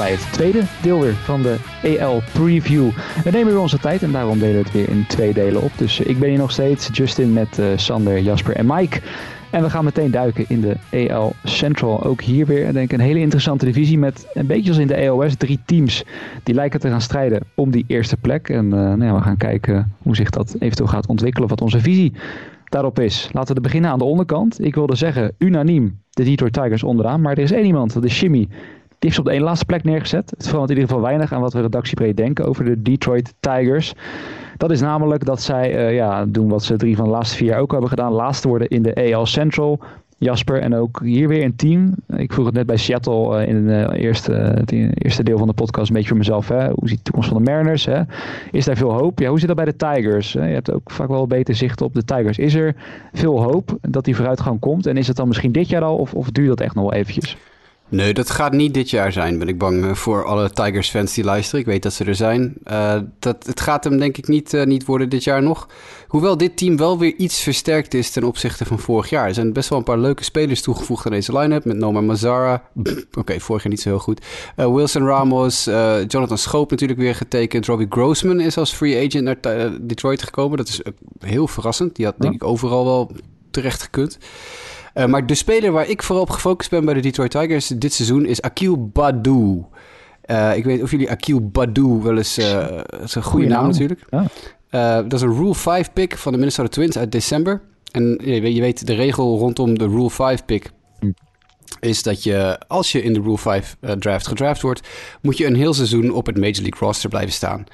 bij het tweede deel weer van de EL Preview. We nemen weer onze tijd en daarom delen we het weer in twee delen op. Dus ik ben hier nog steeds, Justin met uh, Sander, Jasper en Mike. En we gaan meteen duiken in de EL Central. Ook hier weer denk ik een hele interessante divisie met een beetje als in de EOS drie teams die lijken te gaan strijden om die eerste plek. En uh, nou ja, we gaan kijken hoe zich dat eventueel gaat ontwikkelen, wat onze visie daarop is. Laten we beginnen aan de onderkant. Ik wilde zeggen unaniem de Detroit Tigers onderaan, maar er is één iemand, dat is Jimmy. Heeft op de één laatste plek neergezet. Het verandert in ieder geval weinig aan wat we redactiebreed denken over de Detroit Tigers. Dat is namelijk dat zij uh, ja, doen wat ze drie van de laatste vier jaar ook hebben gedaan. Laatste worden in de AL Central. Jasper en ook hier weer een team. Ik vroeg het net bij Seattle uh, in het eerste, het eerste deel van de podcast een beetje voor mezelf. Hè? Hoe ziet de toekomst van de Mariners? Hè? Is daar veel hoop? Ja, hoe zit dat bij de Tigers? Je hebt ook vaak wel beter zicht op de Tigers. Is er veel hoop dat die vooruitgang komt? En is het dan misschien dit jaar al of, of duurt dat echt nog wel eventjes? Nee, dat gaat niet dit jaar zijn, ben ik bang eh, voor alle Tigers-fans die luisteren. Ik weet dat ze er zijn. Uh, dat, het gaat hem denk ik niet, uh, niet worden dit jaar nog. Hoewel dit team wel weer iets versterkt is ten opzichte van vorig jaar. Er zijn best wel een paar leuke spelers toegevoegd aan deze line-up. Met Noma Mazzara. Oké, okay, vorig jaar niet zo heel goed. Wilson Ramos. Jonathan Schoop natuurlijk weer getekend. Robbie Grossman is als free agent naar Detroit gekomen. Dat is heel verrassend. Die had denk ik overal wel terecht gekund. Uh, maar de speler waar ik vooral op gefocust ben bij de Detroit Tigers dit seizoen is Akil Badu. Uh, ik weet of jullie Akil Badu wel eens... Uh, dat is een goede naam, naam, natuurlijk. Ja. dat is een Rule 5 pick van de Minnesota Twins uit december. En je, je weet, de regel rondom de Rule 5 pick is dat je, als je in de Rule 5 draft gedraft wordt, moet je een heel seizoen op het Major League roster blijven staan.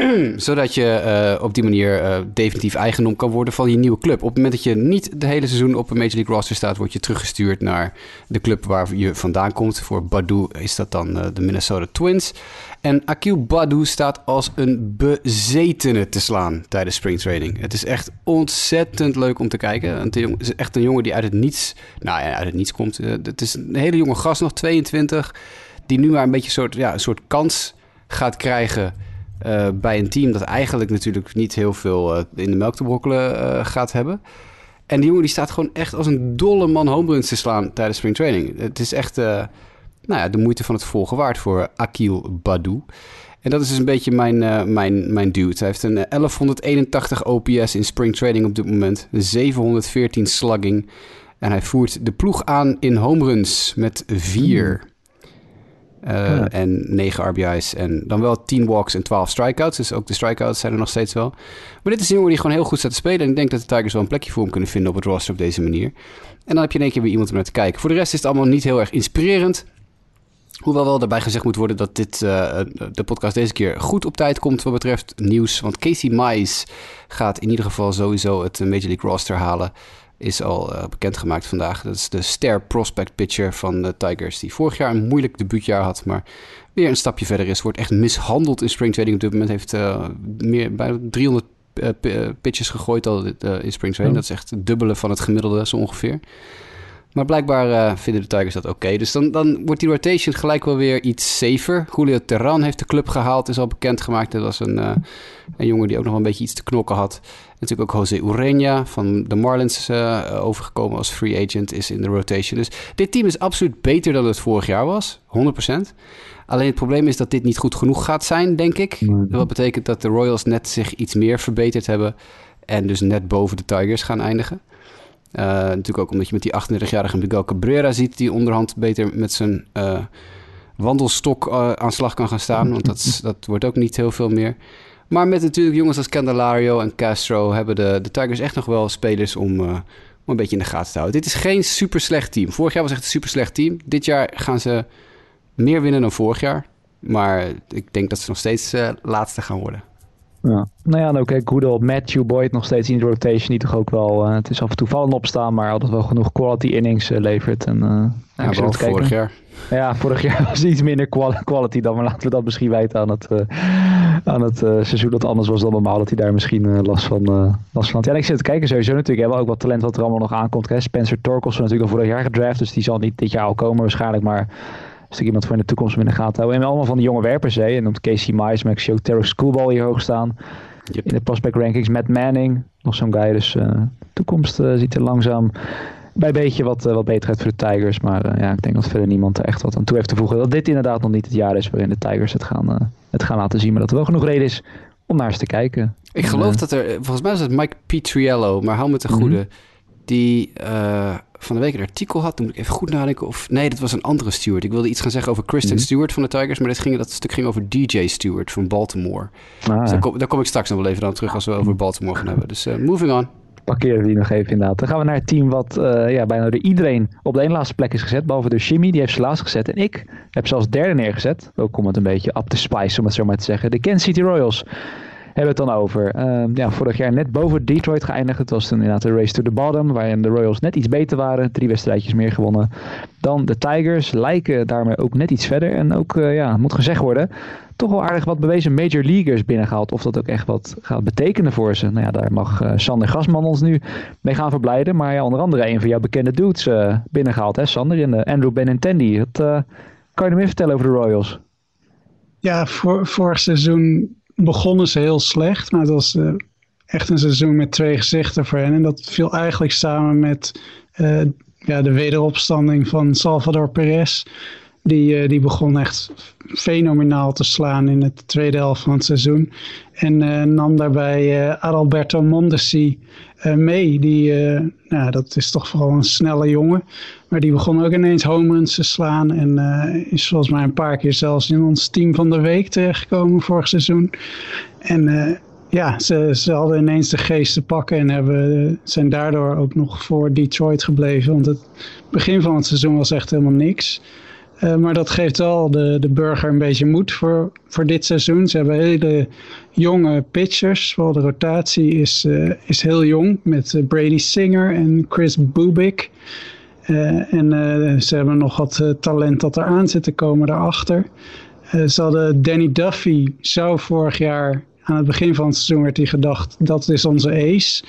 zodat je uh, op die manier uh, definitief eigendom kan worden van je nieuwe club. Op het moment dat je niet de hele seizoen op een Major League roster staat, word je teruggestuurd naar de club waar je vandaan komt. Voor Badu is dat dan uh, de Minnesota Twins. En Akil Badu staat als een bezetene te slaan tijdens springtraining. Het is echt ontzettend leuk om te kijken. Het is echt een jongen die uit het niets, nou ja, uit het niets komt. het is een hele jonge gast, nog 22, die nu maar een beetje soort, ja, een soort kans gaat krijgen uh, bij een team dat eigenlijk natuurlijk niet heel veel uh, in de melk te brokkelen uh, gaat hebben. En die jongen die staat gewoon echt als een dolle man homeruns te slaan tijdens spring training. Het is echt nou ja, de moeite van het volgen waard voor Akil Badu. En dat is dus een beetje mijn, mijn, mijn dude. Hij heeft een 1181 OPS in spring training op dit moment. 714 slugging. En hij voert de ploeg aan in homeruns met 4. Mm. Uh, En 9 RBI's en dan wel 10 walks en 12 strikeouts. Dus ook de strikeouts zijn er nog steeds wel. Maar dit is een jongen die gewoon heel goed staat te spelen. En ik denk dat de Tigers wel een plekje voor hem kunnen vinden op het roster op deze manier. En dan heb je in één keer weer iemand om naar te kijken. Voor de rest is het allemaal niet heel erg inspirerend. Hoewel wel daarbij gezegd moet worden dat dit, uh, de podcast deze keer goed op tijd komt wat betreft nieuws. Want Casey Mize gaat in ieder geval sowieso het Major League roster halen is al uh, bekendgemaakt vandaag. Dat is de ster prospect pitcher van de Tigers, die vorig jaar een moeilijk debuutjaar had, maar weer een stapje verder is. Wordt echt mishandeld in spring trading. Op dit moment heeft uh, meer, bijna 300 uh, pitches gegooid al in spring trading. Dat is echt het dubbele van het gemiddelde zo ongeveer. Maar blijkbaar vinden de Tigers dat oké. Dus dan, dan wordt die rotation gelijk wel weer iets safer. Julio Terran heeft de club gehaald, is al bekendgemaakt. Dat was een, een jongen die ook nog een beetje iets te knokken had. Natuurlijk ook Jose Ureña van de Marlins uh, overgekomen als free agent is in de rotation. Dus dit team is absoluut beter dan het vorig jaar was, 100%. Alleen het probleem is dat dit niet goed genoeg gaat zijn, denk ik. Wat betekent dat de Royals net zich iets meer verbeterd hebben en dus net boven de Tigers gaan eindigen. Uh, natuurlijk ook omdat je met die 38-jarige Miguel Cabrera ziet, die onderhand beter met zijn uh, wandelstok aan slag kan gaan staan. Want dat, dat wordt ook niet heel veel meer. Maar met natuurlijk jongens als Candelario en Castro hebben de, de Tigers echt nog wel spelers om, uh, om een beetje in de gaten te houden. Dit is geen super slecht team. Vorig jaar was echt een super slecht team. Dit jaar gaan ze meer winnen dan vorig jaar. Maar ik denk dat ze nog steeds uh, laatste gaan worden. Ja. Nou ja, oké, good old Matthew Boyd nog steeds in de rotation. Die toch ook wel, uh, het is af en toe vallen opstaan, maar altijd wel genoeg quality innings uh, levert. En, uh, ja, vorig jaar. Ja, vorig jaar was iets minder quality dan, maar laten we dat misschien wijten aan het, aan het seizoen dat anders was dan normaal. Dat hij daar misschien last, van, last van had. Ja, ik zit te kijken sowieso natuurlijk. Hebben ook wat talent wat er allemaal nog aankomt. Hè. Spencer Torkels natuurlijk al vorig jaar gedraft, dus die zal niet dit jaar al komen waarschijnlijk, maar is er iemand voor in de toekomst om in de gaten houden. En allemaal van de jonge werpers, hè. En dan Casey Mize, maar ik zie ook Terry Schoolball hier hoog staan. In de prospect rankings. Matt Manning, nog zo'n guy. Dus uh, de toekomst uh, ziet er langzaam bij beetje wat, wat beterheid voor de Tigers. Maar ja, ik denk dat verder niemand er echt wat aan toe heeft te voegen. Dat dit inderdaad nog niet het jaar is waarin de Tigers het gaan, het gaan laten zien. Maar dat er wel genoeg reden is om naar eens te kijken. Ik geloof dat er, volgens mij was het Mike Pietriello, maar hou me te goede. Mhm. Die van de week een artikel had. Dan moet ik even goed nadenken. Of nee, dat was een andere Stewart. Ik wilde iets gaan zeggen over Kristen mhm. Stewart van de Tigers. Maar dat, ging, dat stuk ging over DJ Stewart van Baltimore. Ah. Dus daar, kom, daar kom ik straks nog wel even aan terug als we over Baltimore gaan hebben. Dus uh, moving on. Parkeren die nog even inderdaad. Dan gaan we naar het team wat uh, ja, bijna door iedereen op de één laatste plek is gezet. Behalve de Jimmy, die heeft ze laatst gezet. En ik heb ze als derde neergezet. Ook om het een beetje up te spice, om het zo maar te zeggen. De Kansas City Royals hebben het dan over. Uh, ja, vorig jaar net boven Detroit geëindigd. Het was toen inderdaad de race to the bottom, waarin de Royals net iets beter waren. Drie wedstrijdjes meer gewonnen dan de Tigers. Lijken daarmee ook net iets verder. En ook, uh, ja, moet gezegd worden, toch wel aardig wat bewezen major leaguers binnengehaald. Of dat ook echt wat gaat betekenen voor ze. Nou ja, daar mag uh, Sander Gasman ons nu mee gaan verblijden. Maar ja, onder andere een van jouw bekende dudes uh, binnengehaald, hè Sander? De Andrew Benintendi. Wat kan je er meer vertellen over de Royals? Ja, voor, vorig seizoen begonnen ze heel slecht. Maar het was echt een seizoen met twee gezichten voor hen. En dat viel eigenlijk samen met ja, de wederopstanding van Salvador Perez. Die, uh, die begon echt fenomenaal te slaan in de tweede helft van het seizoen. En nam daarbij Adalberto Mondesi mee. Die, nou, dat is toch vooral een snelle jongen. Maar die begon ook ineens home runs te slaan. En uh, is volgens mij een paar keer zelfs in ons team van de week terechtgekomen vorig seizoen. En uh, ja, ze, ze hadden ineens de geest te pakken en hebben, zijn daardoor ook nog voor Detroit gebleven. Want het begin van het seizoen was echt helemaal niks. Uh, maar dat geeft wel de, de burger een beetje moed voor, voor dit seizoen. Ze hebben hele jonge pitchers. Vooral de rotatie is, uh, is heel jong met Brady Singer en Chris Bubik. En ze hebben nog wat talent dat eraan zit te komen daarachter. ze hadden Danny Duffy, zou vorig jaar aan het begin van het seizoen werd hij gedacht, dat is onze ace.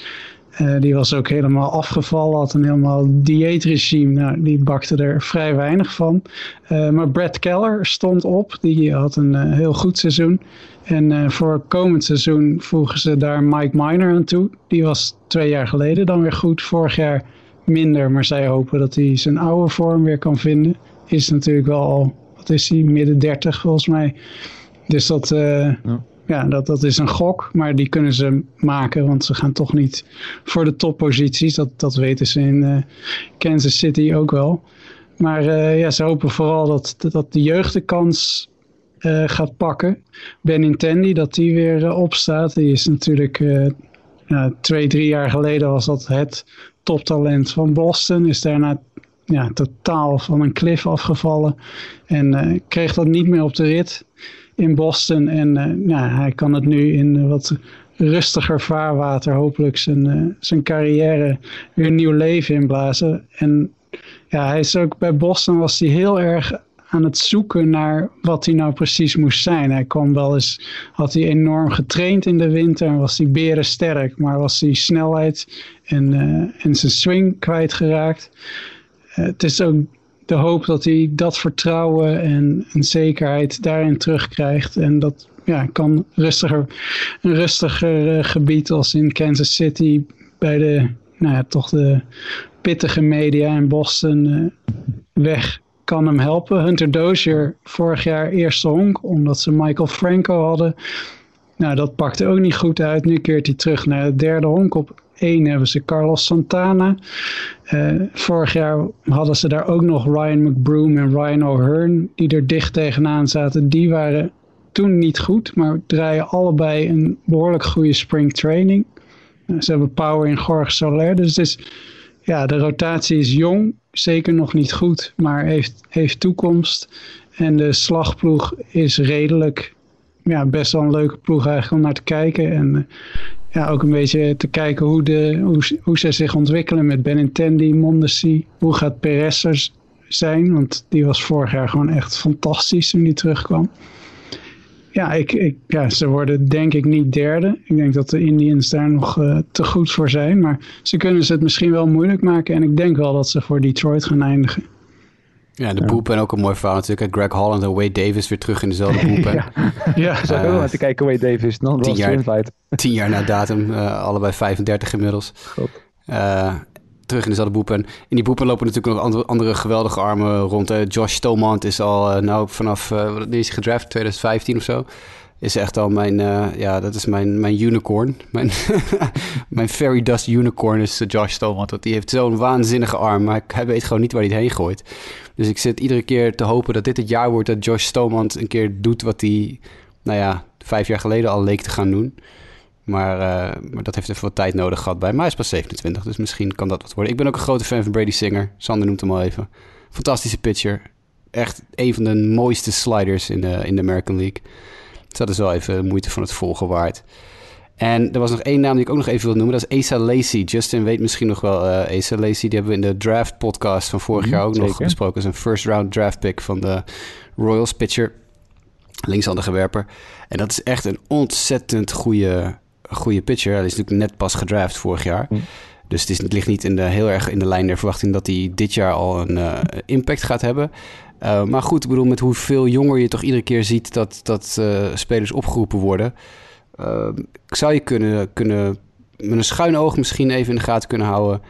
Die was ook helemaal afgevallen, had een helemaal dieetregime. Nou, die bakte er vrij weinig van. maar Brad Keller stond op, die had een heel goed seizoen. En voor komend seizoen voegen ze daar Mike Miner aan toe. Die was twee jaar geleden dan weer goed. Vorig jaar minder, maar zij hopen dat hij zijn oude vorm weer kan vinden. Is natuurlijk wel al, wat is hij, midden 30 volgens mij. Dus dat. Ja. dat, dat is een gok, maar die kunnen ze maken, want ze gaan toch niet voor de topposities. Dat, dat weten ze in uh, Kansas City ook wel. Maar uh, ja, ze hopen vooral dat, dat de jeugd de kans gaat pakken. Ben Intendi, dat die weer opstaat. Die is natuurlijk twee, drie jaar geleden was dat het toptalent van Boston. Is daarna ja, totaal van een cliff afgevallen. En kreeg dat niet meer op de rit in Boston. En uh, ja, hij kan het nu in wat rustiger vaarwater hopelijk zijn, uh, zijn carrière weer een nieuw leven inblazen. En ja, hij is ook bij Boston was hij heel erg aan het zoeken naar wat hij nou precies moest zijn. Hij kwam wel eens, had hij enorm getraind in de winter en was hij beren sterk, maar was hij snelheid en, en zijn swing kwijtgeraakt. Uh, het is ook de hoop dat hij dat vertrouwen en, en zekerheid daarin terugkrijgt. En dat ja, kan rustiger, een rustiger uh, gebied als in Kansas City bij de, nou ja, toch de pittige media in Boston weg kan hem helpen. Hunter Dozier vorig jaar eerste honk, omdat ze Michael Franco hadden. Nou, dat pakte ook niet goed uit. Nu keert hij terug naar het derde honk. Op één hebben ze Carlos Santana. Uh, vorig jaar hadden ze daar ook nog Ryan McBroom en Ryan O'Hearn, die er dicht tegenaan zaten. Die waren toen niet goed, maar draaien allebei een behoorlijk goede spring training. Uh, ze hebben power in Jorge Soler. Dus is ja, de rotatie is jong, zeker nog niet goed, maar heeft, heeft toekomst. En de slagploeg is redelijk, ja, best wel een leuke ploeg eigenlijk om naar te kijken. En eh, ja, ook een beetje te kijken hoe, de, hoe, hoe ze zich ontwikkelen met Benintendi, Mondesi. Hoe gaat Perez zijn? Want die was vorig jaar gewoon echt fantastisch toen die terugkwam ja, ik, ik, ja, ze worden denk ik niet derde. Ik denk dat de Indians daar nog uh, te goed voor zijn. Maar ze kunnen ze het misschien wel moeilijk maken. En ik denk wel dat ze voor Detroit gaan eindigen. Ja, de boep en ook een mooi verhaal natuurlijk. Greg Holland en Wade Davis weer terug in dezelfde boep. ja, ja. Zo uh, te kijken Wade Davis. Dan tien, jaar, tien jaar na datum, uh, allebei 35 inmiddels. God. terug in dezelfde boepen. In die boepen lopen natuurlijk nog andere, andere geweldige armen rond. Josh Stomant is al, nou vanaf, uh, is gedraft, 2015 of zo is echt al mijn, uh, ja, dat is mijn, mijn unicorn. Mijn, mijn fairy dust unicorn is uh, Josh Stolman. Want die heeft zo'n waanzinnige arm, maar hij weet gewoon niet waar hij het heen gooit. Dus ik zit iedere keer te hopen dat dit het jaar wordt dat Josh Stolman een keer doet wat hij, nou ja, vijf jaar geleden al leek te gaan doen. Maar, uh, maar dat heeft even wat tijd nodig gehad bij mij. Hij is pas 27, dus misschien kan dat wat worden. Ik ben ook een grote fan van Brady Singer. Sander noemt hem al even. Fantastische pitcher. Echt een van de mooiste sliders in de, in de American League. Dus dat is wel even moeite van het volgen waard. En er was nog één naam die ik ook nog even wil noemen. Dat is Asa Lacey. Justin weet misschien nog wel uh, Asa Lacey. Die hebben we in de draft podcast van vorig mhm, jaar ook nog besproken. Dat is een first round draft pick van de Royals pitcher. Linkshandige werper. En dat is echt een ontzettend goede, goede pitcher. Hij is natuurlijk net pas gedraft vorig jaar. Mhm. Dus het, is, het ligt niet in de, heel erg in de lijn der verwachting dat hij dit jaar al een uh, impact gaat hebben. Uh, maar goed, ik bedoel, met hoeveel jonger je toch iedere keer ziet dat, dat spelers opgeroepen worden. Uh, zou je kunnen, kunnen met een schuin oog misschien even in de gaten kunnen houden.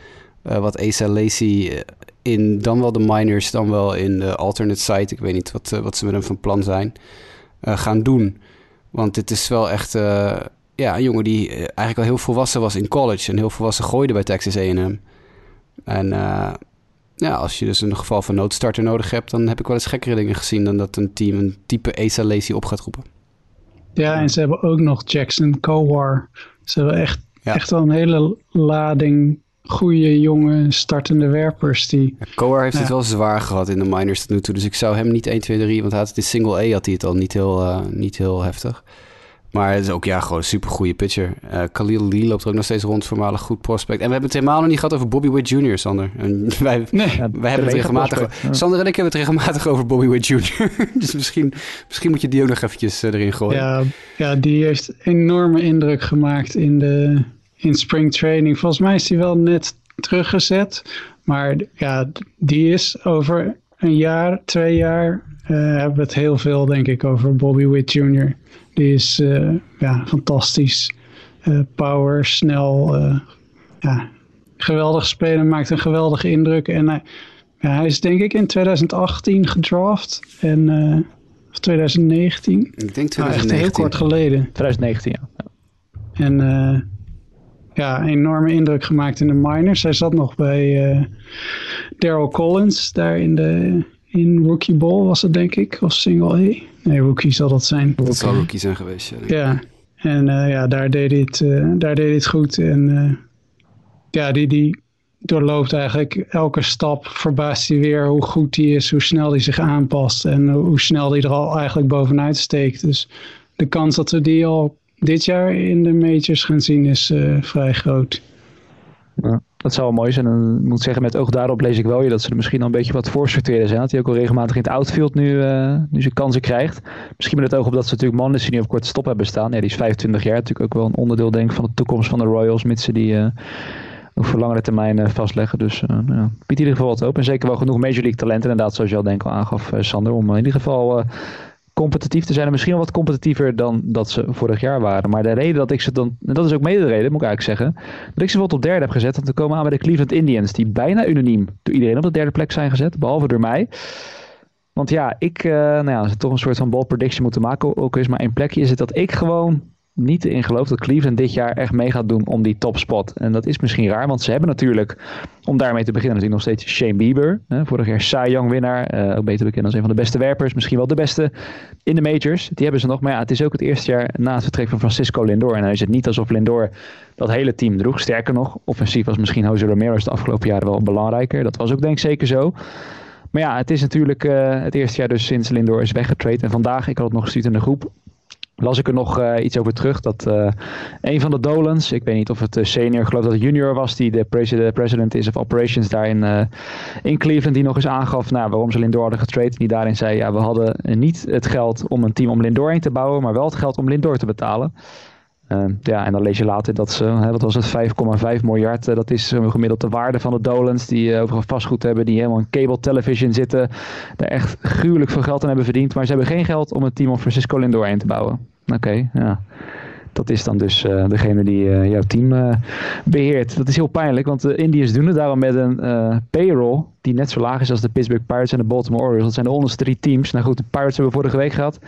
wat Asa Lacey in dan wel de minors, dan wel in de alternate site. Ik weet niet wat, wat ze met hem van plan zijn. gaan doen. Want dit is wel echt ja, een jongen die eigenlijk al heel volwassen was in college. En heel volwassen gooide bij Texas AM. En ja, als je dus een geval van noodstarter nodig hebt, dan heb ik wel eens gekkere dingen gezien dan dat een team een type Asa Lacey op gaat roepen. Ja, en ze hebben ook nog Jackson Kowar. Ze hebben echt, echt wel een hele lading goede, jonge, startende werpers. Die, ja, Kowar heeft het wel zwaar gehad in de minors tot nu toe. Dus ik zou hem niet 1, 2, 3, want hij had het in single A had hij het al niet heel, uh, niet heel heftig. Maar het is ook ja, gewoon een super goede pitcher. Uh, Khalil Lee loopt er ook nog steeds rond, voormalig goed prospect. En we hebben het helemaal nog niet gehad over Bobby Witt Jr., Sander. En wij, nee, wij hebben het regelmatig... Sander en ik hebben het regelmatig over Bobby Witt Jr. dus misschien, misschien moet je die ook nog eventjes uh, erin gooien. Ja, ja, die heeft enorme indruk gemaakt in, de, in spring training. Volgens mij is hij wel net teruggezet. Maar ja, die is over een jaar, twee jaar... Uh, hebben we het heel veel, denk ik, over Bobby Witt Jr., die is uh, ja, fantastisch. Uh, power, snel. Uh, ja, geweldig spelen, maakt een geweldige indruk. En ja, hij is denk ik in 2018 gedraft. En, of 2019. Ik denk 2019. Nou, echt heel kort geleden. 2019, ja. En ja, enorme indruk gemaakt in de minors. Hij zat nog bij Daryl Collins, daar in de in Rookie Ball was het denk ik, of Single A. Nee, Rookie zal dat zijn. Dat zal Rookie zijn geweest, ja. Ja, en uh, ja, daar deed hij het, uh, daar deed hij het goed. En uh, ja, die, die doorloopt eigenlijk elke stap, verbaast hij weer hoe goed hij is, hoe snel hij zich aanpast en hoe snel hij er al eigenlijk bovenuit steekt. Dus de kans dat we die al dit jaar in de majors gaan zien is vrij groot. Ja. Dat zou wel mooi zijn. En ik moet zeggen, met oog daarop lees ik wel je dat ze er misschien al een beetje wat voorsorteren zijn. Dat hij ook al regelmatig in het outfield nu, uh, nu zijn kansen krijgt. Misschien met het oog op dat ze natuurlijk mannen die op korte stop hebben staan. Ja, die is 25 jaar. Natuurlijk ook wel een onderdeel denk van de toekomst van de Royals. Mits ze die uh, ook voor langere termijn uh, vastleggen. Dus uh, ja, biedt in ieder geval wat open. En zeker wel genoeg Major League talent. Inderdaad, zoals je al denk al aangaf, Sander. Om in ieder geval competitief te zijn. En misschien wel wat competitiever dan dat ze vorig jaar waren. Maar de reden dat ik ze dan. En dat is ook mede de reden, moet ik eigenlijk zeggen. Dat ik ze bijvoorbeeld op derde heb gezet. Want te komen aan bij de Cleveland Indians. Die bijna unaniem door iedereen op de derde plek zijn gezet. Behalve door mij. Want ja, ik. Uh, nou ja, het toch een soort van ball prediction moeten maken. Ook is maar één plekje. Is het dat ik gewoon niet in geloof dat Cleveland dit jaar echt mee gaat doen om die topspot. En dat is misschien raar, want ze hebben natuurlijk, om daarmee te beginnen, natuurlijk nog steeds Shane Bieber. Hè, vorig jaar Cy Young winnaar, uh, ook beter bekend als een van de beste werpers. Misschien wel de beste in de majors. Die hebben ze nog. Maar ja, het is ook het eerste jaar na het vertrek van Francisco Lindor. En dan is het niet alsof Lindor dat hele team droeg. Sterker nog, offensief was misschien Jose Ramirez de afgelopen jaren wel belangrijker. Dat was ook denk ik zeker zo. Maar ja, het is natuurlijk uh, het eerste jaar dus sinds Lindor is weggetraind. En vandaag, ik had het nog gestuurd in de groep, las ik er nog uh, iets over terug. Dat uh, een van de Dolans, ik weet niet of het senior, ik geloof dat het junior was, die de president, president is of operations daar in, in Cleveland, die nog eens aangaf nou, waarom ze Lindor hadden getraind. Die daarin zei, ja, we hadden niet het geld om een team om Lindor heen te bouwen, maar wel het geld om Lindor te betalen. Uh, ja, en dan lees je later dat ze, hè, wat was het, 5,5 miljard. Uh, dat is uh, gemiddeld de waarde van de Dolans die overal vastgoed hebben, die helemaal in cable television zitten. Daar echt gruwelijk veel geld aan hebben verdiend. Maar ze hebben geen geld om het team of Francisco Lindor heen te bouwen. Oké, ja. dat is dan dus degene die jouw team beheert. Dat is heel pijnlijk, want de Indians doen het daarom met een payroll die net zo laag is als de Pittsburgh Pirates en de Baltimore Orioles. Dat zijn de onderste drie teams. Nou goed, de Pirates hebben we vorige week gehad.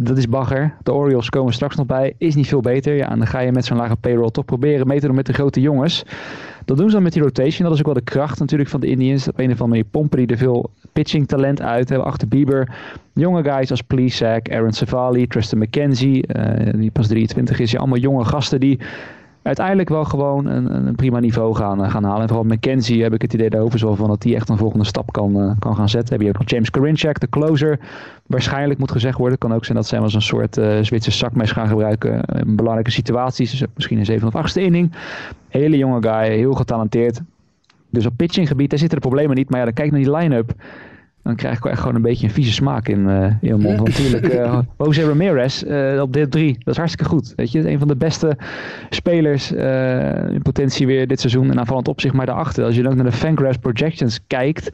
Dat is bagger. De Orioles komen straks nog bij. Is niet veel beter. Ja, en dan ga je met zo'n lage payroll toch proberen mee te doen met de grote jongens. Dat doen ze dan met die rotation. Dat is ook wel de kracht natuurlijk van de Indians. Op een of andere manier pompen die er veel pitching talent uit. Hebben achter Bieber jonge guys als Plesac, Aaron Savali, Tristan McKenzie. Uh, die pas 23 is. Ja, allemaal jonge gasten die uiteindelijk wel gewoon een, een prima niveau gaan, eh, gaan halen. En vooral McKenzie heb ik het idee daarover zo van dat hij echt een volgende stap kan, uh, kan gaan zetten. Heb je ook nog James Karinchak, de closer. Waarschijnlijk moet gezegd worden. kan ook zijn dat zij als een soort uh, Zwitser zakmes gaan gebruiken in belangrijke situaties. Dus misschien een 7 of 8 inning. Hele jonge guy, heel getalenteerd. Dus op pitchinggebied, daar zitten de problemen niet. Maar ja, dan kijk naar die line-up dan krijg ik echt gewoon een beetje een vieze smaak in, uh, in mijn mond. Want natuurlijk, uh, Jose Ramirez uh, op dit 3, dat is hartstikke goed. Weet je, een van de beste spelers in potentie weer dit seizoen. En aanvallend opzicht maar daarachter. Als je dan ook naar de Fangraphs projections kijkt,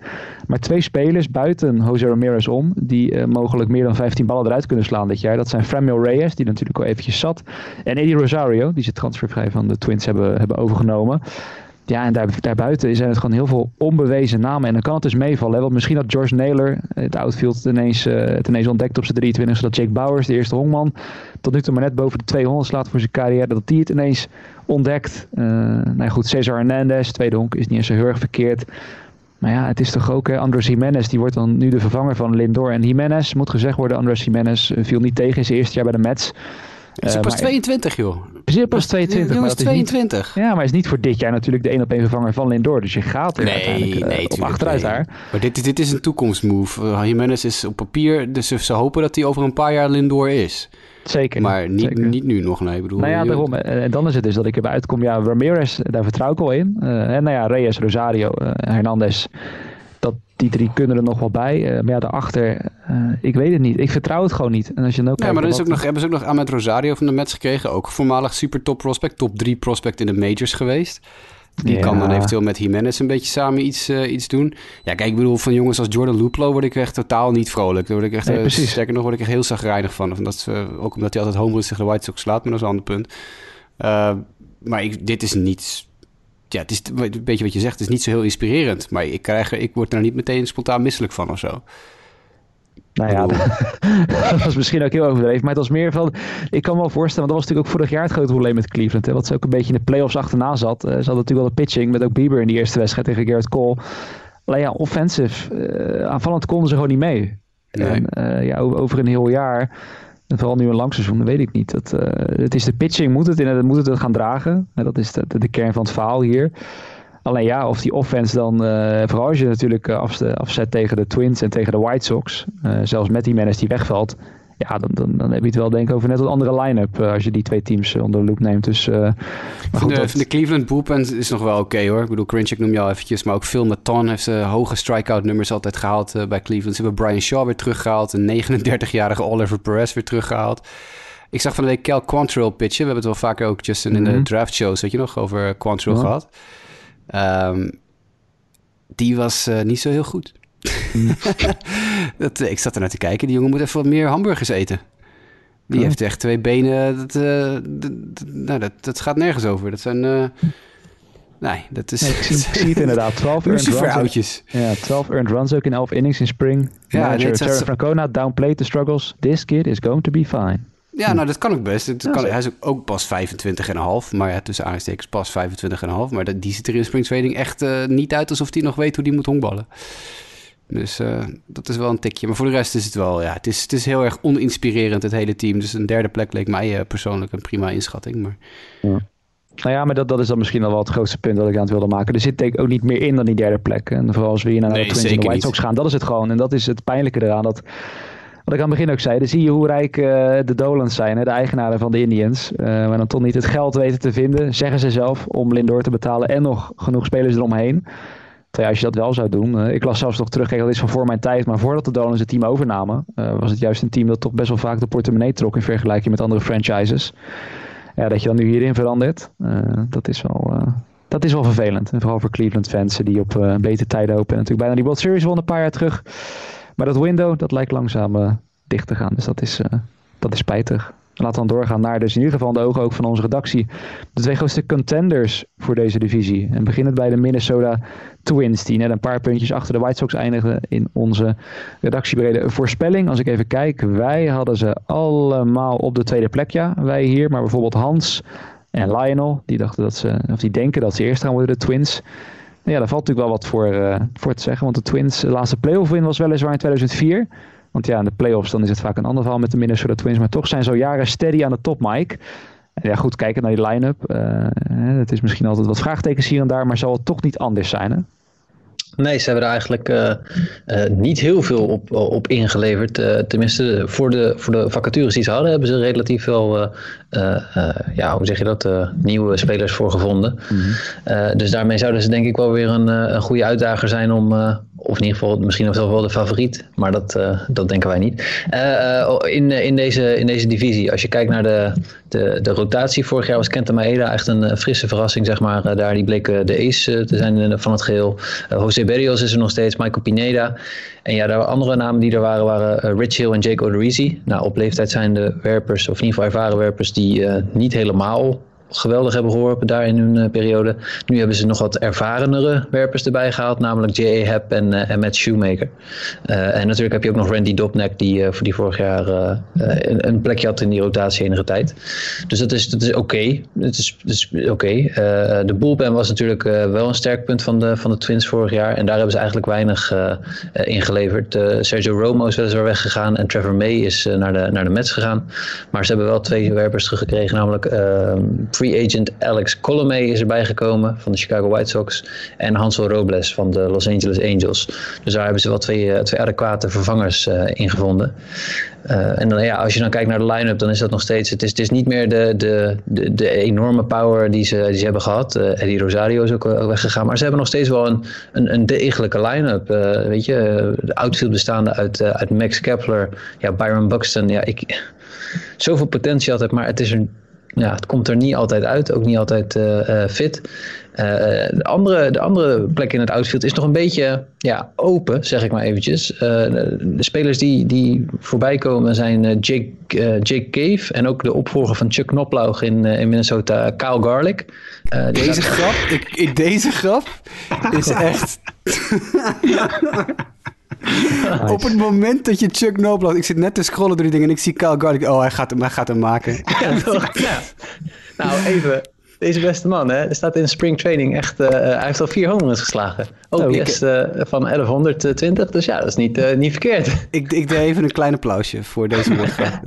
maar twee spelers buiten Jose Ramirez om, die mogelijk meer dan 15 ballen eruit kunnen slaan dit jaar. Dat zijn Framil Reyes, die natuurlijk al eventjes zat. En Eddie Rosario, die ze transfervrij van de Twins hebben, hebben overgenomen. Ja, en daar, daarbuiten zijn het gewoon heel veel onbewezen namen. En dan kan het dus meevallen. Want misschien had George Naylor het outfield ineens, uh, het ineens ontdekt op zijn 23 zodat Jake Bowers, de eerste hongman, tot nu toe maar net boven de 200 slaat voor zijn carrière. Dat die het ineens ontdekt. Uh, nou goed, Cesar Hernandez, tweede honk, is niet eens zo heel erg verkeerd. Maar ja, het is toch ook hè, Andres Jimenez, die wordt dan nu de vervanger van Lindor. En Jimenez, moet gezegd worden, Andres Jimenez viel niet tegen in zijn eerste jaar bij de Mets. Is uh, pas 22, joh. Is pas 22? Jongens, 22. ja, maar hij is niet voor dit jaar natuurlijk de 1 op 1 vervanger van Lindor. Dus je gaat er nee, uiteindelijk uh, nee, op achteruit nee. daar. Maar dit, dit is een toekomstmove. Uh, Jimenez is op papier, dus ze hopen dat hij over een paar jaar Lindor is. Zeker. Maar niet, zeker. niet nu nog, nee. Ik bedoel, nou ja, daarom. En dan is het dus dat ik erbij uitkom. Ja, Ramirez, daar vertrouw ik al in. en nou ja, Reyes, Rosario, Hernandez dat die drie kunnen er nog wel bij. Uh, maar ja, daarachter, uh, ik weet het niet. Ik vertrouw het gewoon niet. En als je dan ook ja, maar dan is ook nog, hebben ze ook nog Ahmed Rosario van de Mets gekregen. Ook voormalig super top prospect. Top 3 prospect in de majors geweest. Die ja. kan dan eventueel met Jimenez een beetje samen iets, uh, iets doen. Ja, kijk, ik bedoel, van jongens als Jordan Luplo word ik echt totaal niet vrolijk. Daar word ik echt, nee, precies. sterker nog, word ik echt heel zagrijnig van. van dat, ook omdat hij altijd home runs tegen de White Sox slaat, maar dat is een ander punt. maar ik, dit is niet ja, het is een beetje wat je zegt, het is niet zo heel inspirerend. Maar ik, krijg, ik word er niet meteen spontaan misselijk van of zo. Nou ja, dat was misschien ook heel overdreven. Maar het was meer van. Ik kan me wel voorstellen, want dat was natuurlijk ook vorig jaar het grote probleem met Cleveland. Hè, wat ze ook een beetje in de playoffs achterna zat. Uh, ze hadden natuurlijk wel de pitching met ook Bieber in die eerste wedstrijd tegen Garrett Cole. Alleen ja, offensive, uh, aanvallend konden ze gewoon niet mee. Nee. En uh, ja, over een heel jaar. Vooral nu een lang seizoen, weet ik niet. Dat, uh, het is de pitching, moet het, in, moet het gaan dragen. dat is de, de, kern van het verhaal hier. Alleen ja, of die offense dan, uh, vooral als je natuurlijk afzet, afzet tegen de Twins en tegen de White Sox, zelfs met die Menes die wegvalt, ja, dan, dan, dan heb je het wel denk ik over net een andere line-up uh, als je die twee teams onder de loep neemt. Dus, uh, maar goed, de, dat... de Cleveland bullpen is nog wel oké okay, hoor. Ik bedoel, Crinchik noem je al eventjes, maar ook Phil Maton heeft hoge strikeout nummers altijd gehaald bij Cleveland. Ze hebben Brian Shaw weer teruggehaald, een 39-jarige Oliver Perez weer teruggehaald. Ik zag van de week Cal Quantrill pitchen. We hebben het wel vaker ook Justin mm -hmm. in de draft shows, weet je nog, over Quantrill ja. gehad. Um, die was niet zo heel goed. dat, ik zat er naar te kijken. Die jongen moet even wat meer hamburgers eten. Die oh. heeft echt twee benen. Dat, uh, dat, nou, dat, dat gaat nergens over. Dat zijn. Uh, nee, dat is. Nee, ik, zie, ik zie het inderdaad. 12 earned runs. Ja, 12 earned runs ook in 11 innings in spring. Ja, Manager dit Terry Francona downplayed the struggles. This kid is going to be fine. Ja, nou dat kan ook best. Kan, hij is ook, ook pas 25,5. Maar ja, tussen aanstekens pas 25,5. Maar dat, die ziet er in spring trading echt uh, niet uit alsof hij nog weet hoe die moet honkballen. Dus uh, dat is wel een tikje. Maar voor de rest is het wel, ja, het is, het is heel erg oninspirerend, het hele team. Dus een derde plek leek mij uh, persoonlijk een prima inschatting. Maar... Ja. Nou ja, maar dat, dat is dan misschien al wel het grootste punt dat ik aan het wilde maken. Er zit denk ik ook niet meer in dan die derde plek. En vooral als we hier naar nee, de Twins en de White Sox gaan, dat is het gewoon. En dat is het pijnlijke eraan. Dat, wat ik aan het begin ook zei, dan zie je hoe rijk uh, de Dolans zijn, hè, de eigenaren van de Indians. Uh, maar dan toch niet het geld weten te vinden, zeggen ze zelf, om Lindor te betalen en nog genoeg spelers eromheen. Terwijl als je dat wel zou doen. Uh, ik las zelfs nog terug, kijk, dat is van voor mijn tijd. Maar voordat de Dolans het team overnamen, uh, was het juist een team dat toch best wel vaak de portemonnee trok in vergelijking met andere franchises. Ja, dat je dan nu hierin verandert, uh, dat, is wel, dat is wel vervelend. En vooral voor Cleveland fans die op betere tijden hopen. En natuurlijk bijna die World Series won een paar jaar terug. Maar dat window, dat lijkt langzaam dicht te gaan. Dus dat is, dat is spijtig. Laat dan doorgaan naar dus in ieder geval de ogen ook van onze redactie. De twee grootste contenders voor deze divisie. En beginnend bij de Minnesota Twins, die net een paar puntjes achter de White Sox eindigden in onze redactiebrede voorspelling. Als ik even kijk, wij hadden ze allemaal op de tweede plek, ja, wij hier. Maar bijvoorbeeld Hans en Lionel, die dachten dat ze, of die denken dat ze eerst gaan worden, de Twins. Ja, daar valt natuurlijk wel wat voor, uh, voor te zeggen. Want de Twins, de laatste playoff win was weliswaar in 2004. Want ja, in de playoffs dan is het vaak een ander verhaal met de Minnesota Twins. Maar toch zijn zo jaren steady aan de top, Mike. En ja, goed, kijken naar die line-up. Uh, het is misschien altijd wat vraagtekens hier en daar, maar zal het toch niet anders zijn? Nee, ze hebben er eigenlijk uh, uh, niet heel veel op, op ingeleverd. Tenminste, voor de, voor de vacatures die ze hadden, hebben ze relatief veel, ja, hoe zeg je dat, nieuwe spelers voor gevonden. Mm -hmm. dus daarmee zouden ze denk ik wel weer een, een goede uitdager zijn om, of in ieder geval misschien nog wel de favoriet, maar dat, dat denken wij niet. in, in, deze, in deze divisie, als je kijkt naar de, de, de rotatie, vorig jaar was Kenta Maeda echt een frisse verrassing, zeg maar. daar die bleek de ace te zijn van het geheel. José Berrios is er nog steeds, Michael Pineda. En ja, de andere namen die er waren, waren uh, Rich Hill en Jake Odorizzi. Nou, op leeftijd zijn de werpers, of in ieder geval ervaren werpers, die uh, niet helemaal geweldig hebben geholpen daar in hun uh, periode. Nu hebben ze nog wat ervarenere werpers erbij gehaald, namelijk J.A. Happ en, uh, en Matt Shoemaker. Uh, en natuurlijk heb je ook nog Randy Dobnek, die, voor die vorig jaar een, een, plekje had in die rotatie enige tijd. Dus dat is, dat is oké. Het is, is oké. De bullpen was natuurlijk wel een sterk punt van de, van de Twins vorig jaar. En daar hebben ze eigenlijk weinig in geleverd. Sergio Romo is weliswaar weggegaan en Trevor May is naar, de, naar de Mets gegaan. Maar ze hebben wel twee werpers teruggekregen, namelijk agent Alex Colomé is erbij gekomen van de Chicago White Sox. En Hansel Robles van de Los Angeles Angels. Dus daar hebben ze wel twee, twee adequate vervangers uh, in gevonden. Uh, en dan, ja, als je dan kijkt naar de line-up, dan is dat nog steeds. Het is, het is niet meer de, de, de, de enorme power die ze, die ze hebben gehad. Eddie Rosario is ook, ook, weggegaan. Maar ze hebben nog steeds wel een, een, een degelijke line-up. Weet je, de outfield bestaande uit, uit Max Kepler, ja, Byron Buxton. Ja, ik, zoveel potentie altijd, maar het is er ja, het komt er niet altijd uit, ook niet altijd uh, uh, fit. Uh, de, andere, de andere plek in het outfield is nog een beetje ja, open, zeg ik maar eventjes. De, de, spelers die, die voorbij komen zijn Jake, Jake Cave en ook de opvolger van Chuck Knoblauch in, in Minnesota, Kyle Garlick. deze grap, ik, ik, deze grap is echt... Nice. Op het moment dat je Chuck Noblad... Ik zit net te scrollen door die dingen en ik zie Kyle Garlick. Oh, hij gaat hem, hij gaat hem maken. Ja, toch? ja. Nou, even. Deze beste man, hè, er staat in spring training echt... Uh, hij heeft al vier home runs geslagen. OPS oh, uh, van 1120. Dus ja, dat is niet, uh, niet verkeerd. Ik, ik deed even een klein applausje voor deze wedstrijd.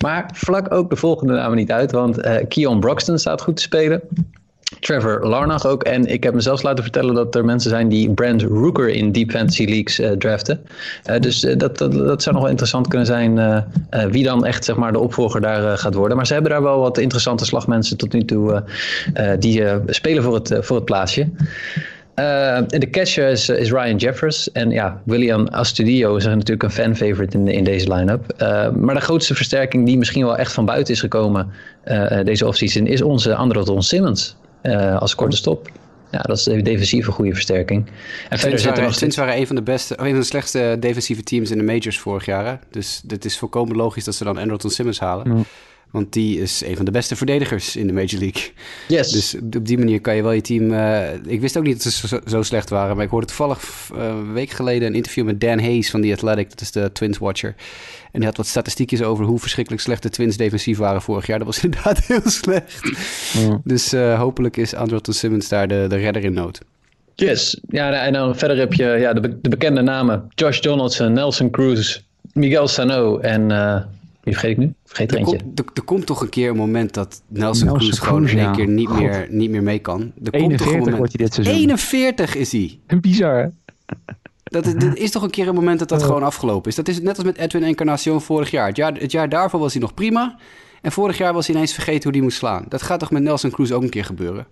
maar vlak ook de volgende namen niet uit. Want Keon Broxton staat goed te spelen. Trevor Larnach ook. En ik heb mezelf laten vertellen dat er mensen zijn die Brand Rooker in Deep Fantasy Leagues uh, draften. Uh, dus uh, dat, dat, dat, zou nog wel interessant kunnen zijn wie dan echt zeg maar, de opvolger daar gaat worden. Maar ze hebben daar wel wat interessante slagmensen tot nu toe die spelen voor het, voor het plaatsje. de catcher is, Ryan Jeffers. En ja, William Astudio is natuurlijk een fan-favorite in, in deze line-up. maar de grootste versterking die misschien wel echt van buiten is gekomen deze offseason is onze Andrelton Simmons uh, als korte stop. Ja, dat is de defensieve goede versterking. En verder zit er nog waren een van de beste, een van de slechtste defensieve teams in de majors vorig jaar. Hè? Dus het is volkomen logisch dat ze dan Andrelton Simmons halen. Mm. Want die is een van de beste verdedigers in de Major League. Yes. Dus op die manier kan je wel je team... Uh, ik wist ook niet dat ze zo, zo, slecht waren. Maar ik hoorde toevallig uh, een week geleden een interview met Dan Hayes van The Athletic. Dat is de Twins Watcher. En die had wat statistiekjes over hoe verschrikkelijk slecht de Twins defensief waren vorig jaar. Dat was inderdaad heel slecht. Mm. Dus uh, hopelijk is Andrelton Simmons daar de, de redder in nood. Yes. Ja, en dan verder heb je ja, de, de bekende namen. Josh Donaldson, Nelson Cruz, Miguel Sano en... Wie vergeet ik nu? Vergeet er, er eentje. Komt, er, er, komt toch een keer een moment dat Nelson, Nelson Cruz gewoon in één keer niet meer, niet meer mee kan. Er 41 komt toch een moment... wordt hij dit seizoen. 41 is hij. Bizar, Dat, dat is toch een keer een moment dat dat oh. gewoon afgelopen is. Dat is net als met Edwin Encarnacion vorig jaar. Het, jaar. het jaar daarvoor was hij nog prima. En vorig jaar was hij ineens vergeten hoe hij moest slaan. Dat gaat toch met Nelson Cruz ook een keer gebeuren?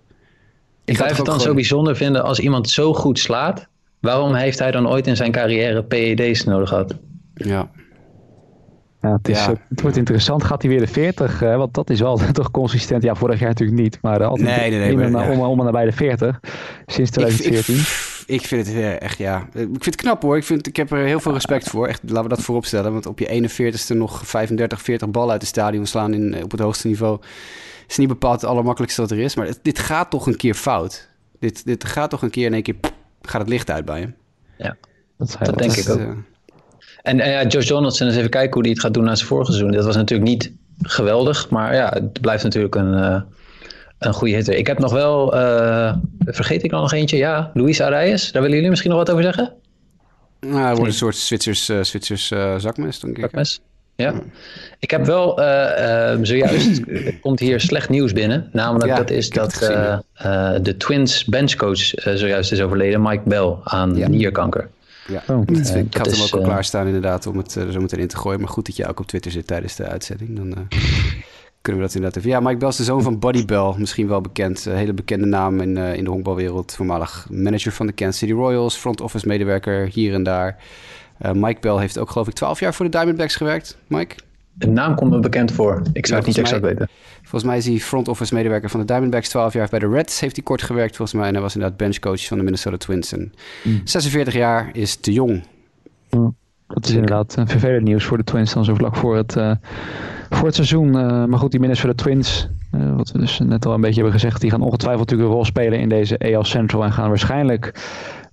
Ik blijf het dan gewoon... zo bijzonder vinden als iemand zo goed slaat. Waarom heeft hij dan ooit in zijn carrière PED's nodig gehad? Ja. Ja, het, is, ja. het wordt interessant. Gaat hij weer de 40? Uh, want dat is wel toch consistent. Ja, vorig jaar natuurlijk niet. Maar uh, altijd nee, nee, nee, maar, om, om, om nabij de 40. Sinds 2014. Ik, ik, ik vind het eh, echt, ja. Ik vind het knap hoor. Ik, vind, ik heb er heel veel respect voor. Echt, laten we dat voorop stellen. Want op je 41ste nog 35, 40 ballen uit het stadion slaan in, op het hoogste niveau. Is niet bepaald het allermakkelijkste wat er is. Maar dit gaat toch een keer fout. Dit, dit gaat toch een keer in één keer. gaat het licht uit bij hem. Ja, dat, dat denk ik ook. Uh, en uh, Josh Donaldson, eens even kijken hoe hij het gaat doen na zijn vorige seizoen. Dat was natuurlijk niet geweldig. Maar ja, het blijft natuurlijk een, uh, een goede hitter. Ik heb nog wel, uh, vergeet ik nog eentje? Ja, Luis Arias. Daar willen jullie misschien nog wat over zeggen? Nou, hij wordt een soort Zwitsers, uh, Zwitsers zakmes, denk ik. Zakmes. Ja. Ik heb wel zojuist komt hier slecht nieuws binnen. Namelijk ja, dat is dat de Twins benchcoach zojuist is overleden, Mike Bell, aan ja. nierkanker. Ja, oh, ik had hem ook al klaarstaan inderdaad om het er zo meteen in te gooien. Maar goed dat je ook op Twitter zit tijdens de uitzending. Dan kunnen we dat inderdaad even. Ja, Mike Bell is de zoon van Buddy Bell, misschien wel bekend. Een hele bekende naam in, uh, in de honkbalwereld. Voormalig manager van de Kansas City Royals, front office medewerker hier en daar. Uh, Mike Bell heeft ook geloof ik 12 jaar voor de Diamondbacks gewerkt. Mike? De naam komt me bekend voor. Ik zou het niet exact weten. Volgens mij is hij front office medewerker van de Diamondbacks. 12 jaar bij de Reds heeft hij kort gewerkt volgens mij. En hij was inderdaad benchcoach van de Minnesota Twins. En 46 mm. jaar is te jong. Mm. Dat is inderdaad een vervelend nieuws voor de Twins dan zo vlak voor het, uh, voor het seizoen. Uh, maar goed, die Minnesota Twins, uh, wat we dus net al een beetje hebben gezegd, die gaan ongetwijfeld natuurlijk een rol spelen in deze AL Central en gaan waarschijnlijk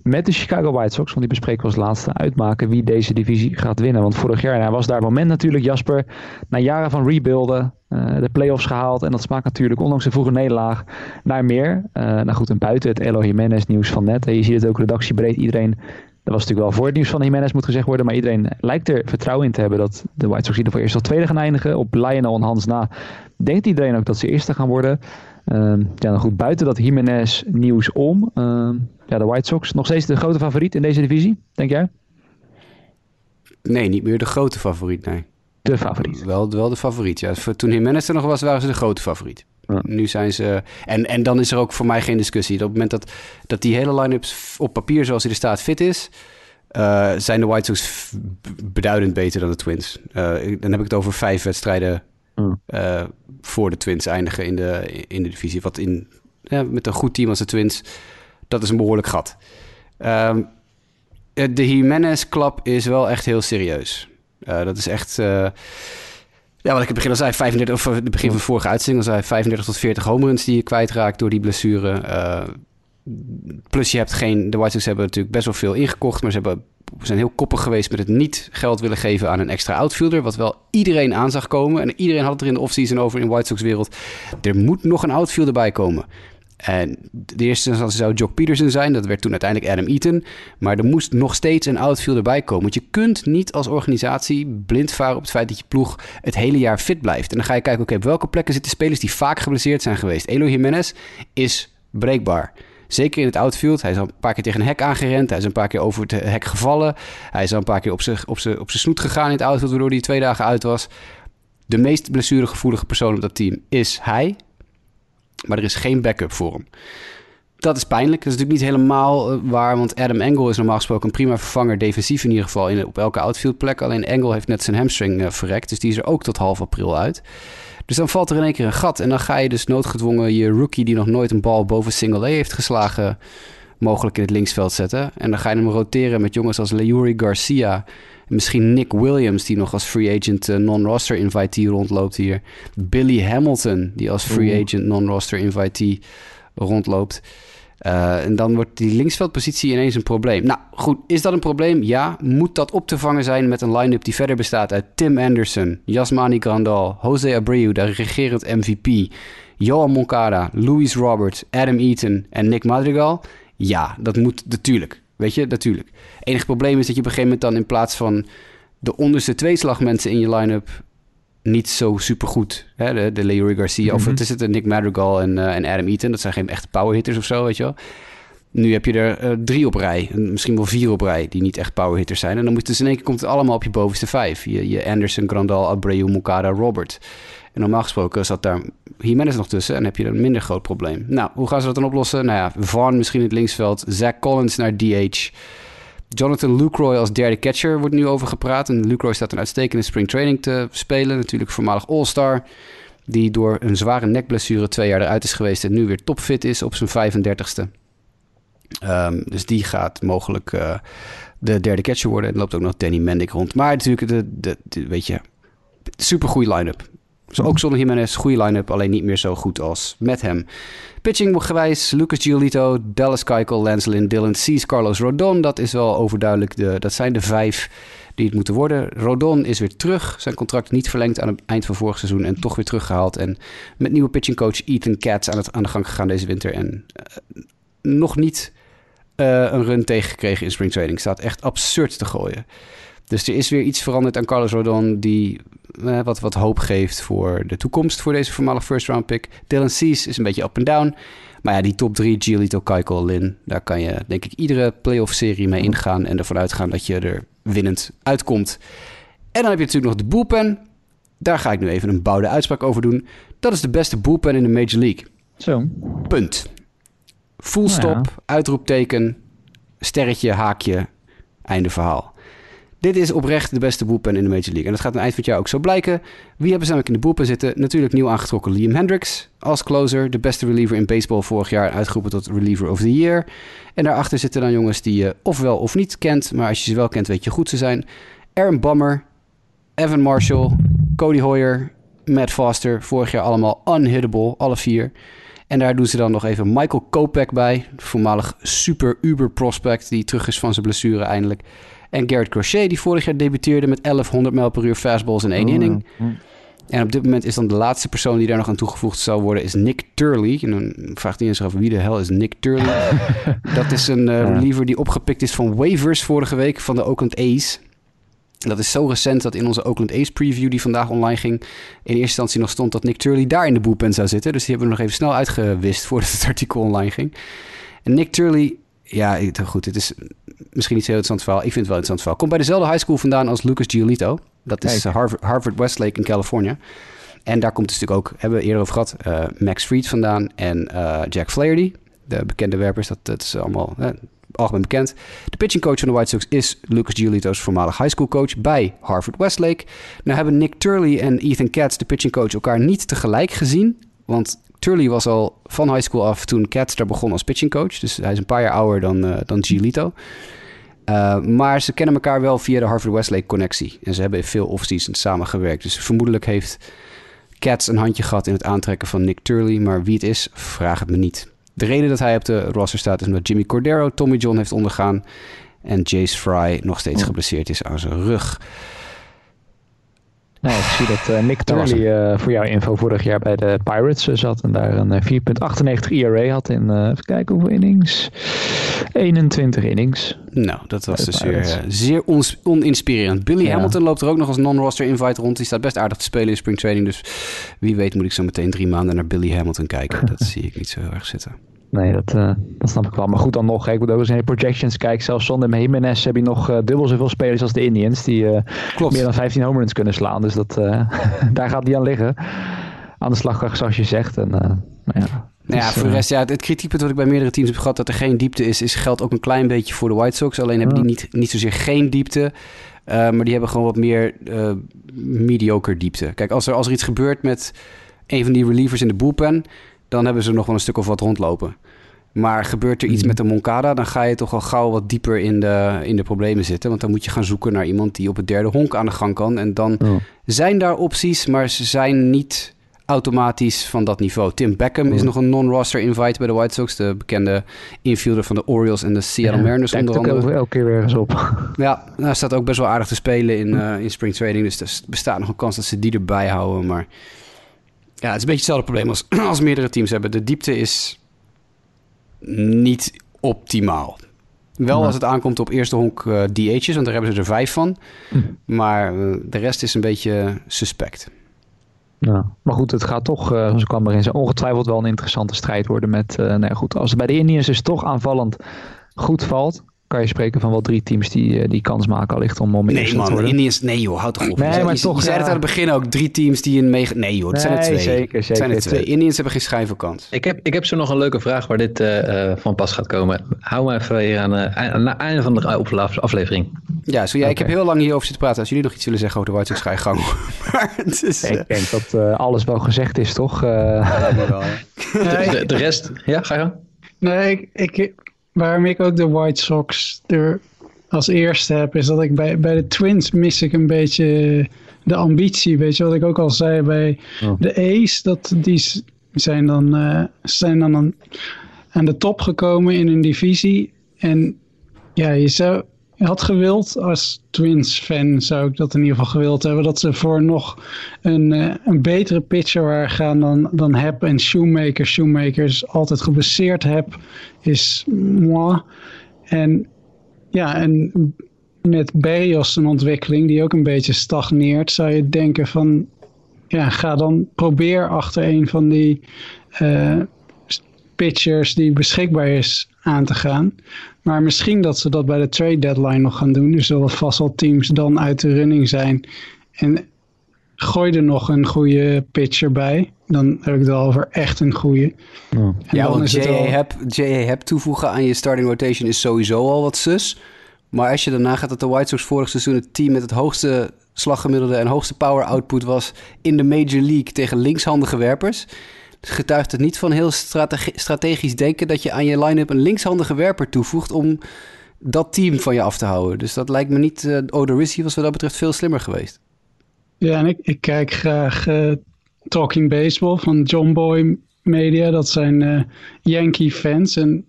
met de Chicago White Sox, want die bespreken we als laatste, uitmaken wie deze divisie gaat winnen. Want vorig jaar nou, was daar moment natuurlijk, Jasper, na jaren van rebuilden, uh, de playoffs gehaald. En dat smaakt natuurlijk, ondanks de vroege nederlaag, naar meer. Uh, nou goed, en buiten het Elo Jimenez nieuws van net. En je ziet het ook redactiebreed, iedereen dat was natuurlijk wel voor het nieuws van Jiménez moet gezegd worden. Maar iedereen lijkt er vertrouwen in te hebben dat de White Sox ieder voor eerst of tweede gaan eindigen. Op Lionel en Hans na denkt iedereen ook dat ze eerste gaan worden. Uh, ja, dan goed, buiten dat Jiménez nieuws om. Uh, ja, de White Sox nog steeds de grote favoriet in deze divisie, denk jij? Nee, niet meer de grote favoriet, nee. De favoriet. Wel, wel de favoriet, ja. Toen Jiménez er nog was, waren ze de grote favoriet. Nu zijn ze. En, en dan is er ook voor mij geen discussie. Op het moment dat, dat die hele line-up op papier zoals hij er staat fit is. Uh, zijn de White Sox beduidend beter dan de Twins. Uh, dan heb ik het over vijf wedstrijden uh, voor de Twins eindigen in de, in de divisie. Wat in, ja, met een goed team als de Twins, dat is een behoorlijk gat. Ehm, de Jimenez-klap is wel echt heel serieus. dat is echt ja, wat ik in het begin al zei, 35, of het begin van de vorige uitzending al zei, 35 tot 40 homeruns die je kwijtraakt door die blessure. Plus je hebt geen, de White Sox hebben natuurlijk best wel veel ingekocht, maar ze hebben, zijn heel koppig geweest met het niet geld willen geven aan een extra outfielder, wat wel iedereen aan zag komen. En iedereen had het er in de offseason over in White Sox wereld. Er moet nog een outfielder bij komen. En de eerste instantie zou Jock Peterson zijn. Dat werd toen uiteindelijk Adam Eaton. Maar er moest nog steeds een outfielder bij komen. Want je kunt niet als organisatie blind varen op het feit dat je ploeg het hele jaar fit blijft. En dan ga je kijken, oké, op welke plekken zitten spelers die vaak geblesseerd zijn geweest. Elo Jimenez is breekbaar. Zeker in het outfield. Hij is al een paar keer tegen een hek aangerend. Hij is een paar keer over het hek gevallen. Hij is al een paar keer op zijn op op snoet gegaan in het outfield, waardoor hij twee dagen uit was. De meest blessuregevoelige persoon op dat team is hij. Maar er is geen backup voor hem. Dat is pijnlijk. Dat is natuurlijk niet helemaal eh, waar, want Adam Engel is normaal gesproken een prima vervanger, defensief in ieder geval, in, op elke outfield plek. Alleen Engel heeft net zijn hamstring uh, verrekt, dus die is er ook tot half april uit. Dus dan valt er in één keer een gat en dan ga je dus noodgedwongen je rookie die nog nooit een bal boven single A heeft geslagen, mogelijk in het linksveld zetten. En dan ga je hem roteren met jongens als Leury Garcia, Misschien Nick Williams, die nog als free agent uh, non-roster invitee rondloopt hier. Billy Hamilton, die als free agent non-roster invitee rondloopt. Uh, en dan wordt die linksveldpositie ineens een probleem. Nou goed, is dat een probleem? Ja. Moet dat op te vangen zijn met een line-up die verder bestaat uit Tim Anderson, Yasmani Grandal, Jose Abreu, de regerend MVP, Johan Moncada, Luis Robert, Adam Eaton en Nick Madrigal? Ja, dat moet natuurlijk. Weet je, natuurlijk. Enige probleem is dat je op een gegeven moment dan in plaats van de onderste twee slagmensen in je line-up niet zo supergoed. Hè? De, de Leroy Garcia, of mhm. het is het Nick Madrigal en, uh, en Adam Eaton. Dat zijn geen echte powerhitters of zo, weet je wel. Nu heb je er uh, drie op rij, misschien wel vier op rij, die niet echt powerhitters zijn. En dan moet dus in één keer komt het allemaal op je bovenste vijf. Je, je Anderson, Grandal, Abreu, Mukada, Robert. En normaal gesproken zat daar Jimenez nog tussen en heb je een minder groot probleem. Nou, hoe gaan ze dat dan oplossen? Nou ja, Vaughn misschien in het linksveld, Zach Collins naar DH. Jonathan Lucroy als derde catcher wordt nu over gepraat. En Lucroy staat een uitstekende springtraining te spelen. Natuurlijk voormalig All-Star. Die door een zware nekblessure twee jaar eruit is geweest en nu weer topfit is op zijn 35ste. Ehm, dus die gaat mogelijk uh, de derde catcher worden. En loopt ook nog Danny Mendick rond. Maar natuurlijk, de, de, weet je, super goede line-up. Dus ook zonder Jimenez, goede line-up. Alleen niet meer zo goed als met hem. Pitching gewijs, Lucas Giolito, Dallas Keuchel, Lance Lynn, Dylan Cease, Carlos Rodon. Dat is wel overduidelijk. De, dat zijn de vijf die het moeten worden. Rodon is weer terug. Zijn contract niet verlengd aan het eind van vorig seizoen en toch weer teruggehaald. En met nieuwe pitchingcoach Ethan Katz aan, het, aan de gang gegaan deze winter. En uh, nog niet uh, een run tegengekregen in spring training. Staat echt absurd te gooien. Dus er is weer iets veranderd aan Carlos Rodon die uh, wat, wat hoop geeft voor de toekomst voor deze voormalige first round pick. Dylan Cease is een beetje up en down. Maar ja, die top 3, Giolito, Keuchel, Lin, daar kan je denk ik iedere playoff serie mee ingaan en ervan uitgaan dat je er winnend uitkomt. En dan heb je natuurlijk nog de bullpen. Daar ga ik nu even een bouwde uitspraak over doen. Dat is de beste bullpen in de Major League. Zo. Punt. Full stop, nou ja. uitroepteken, sterretje, haakje, einde verhaal. Dit is oprecht de beste bullpen in de Major League. En dat gaat aan eind van het jaar ook zo blijken. Wie hebben ze namelijk in de bullpen zitten? Natuurlijk nieuw aangetrokken Liam Hendricks als closer. De beste reliever in baseball vorig jaar. Uitgeroepen tot reliever of the year. En daarachter zitten dan jongens die je ofwel of niet kent. Maar als je ze wel kent, weet je goed ze zijn. Aaron Bummer, Evan Marshall, Cody Hoyer, Matt Foster. Vorig jaar allemaal unhittable, alle vier. En daar doen ze dan nog even Michael Kopech bij. Voormalig super uber prospect die terug is van zijn blessure eindelijk. En Garrett Crochet, die vorig jaar debuteerde met 1100 mijl per uur fastballs in één oh, inning. En op dit moment is dan de laatste persoon die daar nog aan toegevoegd zou worden, is Nick Turley. En dan vraagt iedereen zich af wie de hel is Nick Turley. dat is een uh, reliever die opgepikt is van waivers vorige week van de Oakland A's. Dat is zo recent dat in onze Oakland A's preview die vandaag online ging... in eerste instantie nog stond dat Nick Turley daar in de bullpen zou zitten. Dus die hebben we nog even snel uitgewist voordat het artikel online ging. En Nick Turley ja, goed, het is misschien niet zo interessant verhaal. Ik vind het wel interessant verhaal. Komt bij dezelfde high school vandaan als Lucas Giolito. Dat is Harvard, Harvard Westlake in California. En daar komt dus natuurlijk ook, hebben we eerder over gehad, uh, Max Fried vandaan en uh, Jack Flaherty. De bekende werpers, dat, dat is allemaal eh, algemeen bekend. De pitching coach van de White Sox is Lucas Giolito's voormalig high school coach bij Harvard Westlake. Nou hebben Nick Turley en Ethan Katz, de pitching coach, elkaar niet tegelijk gezien. Want Turley was al van high school af toen Katz daar begon als pitching coach. Dus hij is een paar jaar ouder dan, uh, dan Giolito. Uh, maar ze kennen elkaar wel via de Harvard Westlake connectie. En ze hebben veel offseasons samengewerkt. Dus vermoedelijk heeft Katz een handje gehad in het aantrekken van Nick Turley. Maar wie het is, vraag het me niet. De reden dat hij op de roster staat is omdat Jimmy Cordero Tommy John heeft ondergaan. En Jace Fry nog steeds geblesseerd is aan zijn rug. Nou, ik zie dat uh, Nick Turley uh, voor jouw info vorig jaar bij de Pirates uh, zat en daar een 4.98 ERA had in, even kijken hoeveel innings, 21 innings. Nou, dat was dus weer zeer on oninspirerend. Billy ja. Hamilton loopt er ook nog als non-roster invite rond. Die staat best aardig te spelen in spring training, dus wie weet moet ik zo meteen drie maanden naar Billy Hamilton kijken. Dat zie ik niet zo heel erg zitten. Nee, dat, uh, dat snap ik wel. Maar goed dan nog. Ik moet ook eens in de projections kijken. Zelfs zonder Jimenez heb je nog uh, dubbel zoveel spelers als de Indians. Die uh, meer dan 15 home runs kunnen slaan. Dus dat, daar gaat die aan liggen. Aan de slagkracht zoals je zegt. En, nou ja, nou ja, voor de rest, ja, het kritiekpunt wat ik bij meerdere teams heb gehad... dat er geen diepte is, is geldt ook een klein beetje voor de White Sox. Alleen hebben die niet, niet zozeer geen diepte... maar die hebben gewoon wat meer mediocre diepte. Kijk, als er, als er iets gebeurt met een van die relievers in de bullpen dan hebben ze nog wel een stuk of wat rondlopen. Maar gebeurt er iets mm. met de Moncada, dan ga je toch al gauw wat dieper in de, in de problemen zitten. Want dan moet je gaan zoeken naar iemand die op het derde honk aan de gang kan. En dan zijn daar opties, maar ze zijn niet automatisch van dat niveau. Tim Beckham is nog een non-roster invite bij de White Sox. De bekende infielder van de Orioles en de Seattle ja, Mariners onder andere. elke keer weer eens op. Ja, hij nou, staat ook best wel aardig te spelen in, uh, in spring trading. Dus er bestaat nog een kans dat ze die erbij houden. Maar ja, het is een beetje hetzelfde probleem als, als meerdere teams hebben. De diepte is niet optimaal. Wel als het aankomt op eerste honk uh, DH's, want daar hebben ze er vijf van. Hm. Maar uh, de rest is een beetje suspect. Ja, maar goed, het gaat toch, uh, zoals ik kwam erin, ongetwijfeld wel een interessante strijd worden met, uh, nee goed, als het bij de Indians dus toch aanvallend goed valt, kan je spreken van wel drie teams die, eh, die kans maken allicht om om Nee man, de Indians, nee joh, houd toch op. Nee, maar je, toch, je zei het aan het begin ook, drie teams die een mee... Nee joh, het zijn er twee. Zeker, zeker. zijn er twee. Indians hebben geen schijf kans. Ik heb, ik heb zo nog een leuke vraag waar dit uh, van pas gaat komen. Hou maar even hier aan, uh, aan het einde van de aflevering. Ja, zo, ja okay. ik heb heel lang hierover zitten praten. Als jullie nog iets willen zeggen over de White Sox, ga je gang. maar het is, ik denk dat uh, alles wel gezegd is, toch? Ja, wel, ja. de, de, rest, ja, ga je gang. Nee, ik, ik, waarom ik ook de White Sox er als eerste heb, is dat ik bij, bij de Twins mis ik een beetje de ambitie. Weet je wat ik ook al zei bij oh. de A's, dat die zijn dan, uh, zijn dan aan, aan de top gekomen in een divisie. En ja, je zou had gewild, als Twins-fan zou ik dat in ieder geval gewild hebben, dat ze voor nog een, uh, een betere pitcher waren gaan dan, dan Heb en Shoemaker. Shoemaker is altijd gebaseerd, Heb is moi. En ja, en met Berrios een ontwikkeling die ook een beetje stagneert, zou je denken van, ja, ga dan probeer achter een van die uh, pitchers die beschikbaar is aan te gaan. Maar misschien dat ze dat bij de trade deadline nog gaan doen. Er zullen vast al teams dan uit de running zijn. En gooi er nog een goede pitcher bij. Dan heb ik het al over echt een goede. Ja, ja want J.A. Heb toevoegen aan je starting rotation is sowieso al wat sus. Maar als je daarna gaat dat de White Sox vorig seizoen het team met het hoogste slaggemiddelde en hoogste power output was in de Major League tegen linkshandige werpers getuigt het niet van heel strategisch denken dat je aan je line-up een linkshandige werper toevoegt om dat team van je af te houden. Dus dat lijkt me niet. Uh, Odorizzi was wat dat betreft veel slimmer geweest. Ja, en ik, ik kijk graag uh, Talking Baseball van John Boy Media. Dat zijn uh, Yankee fans. En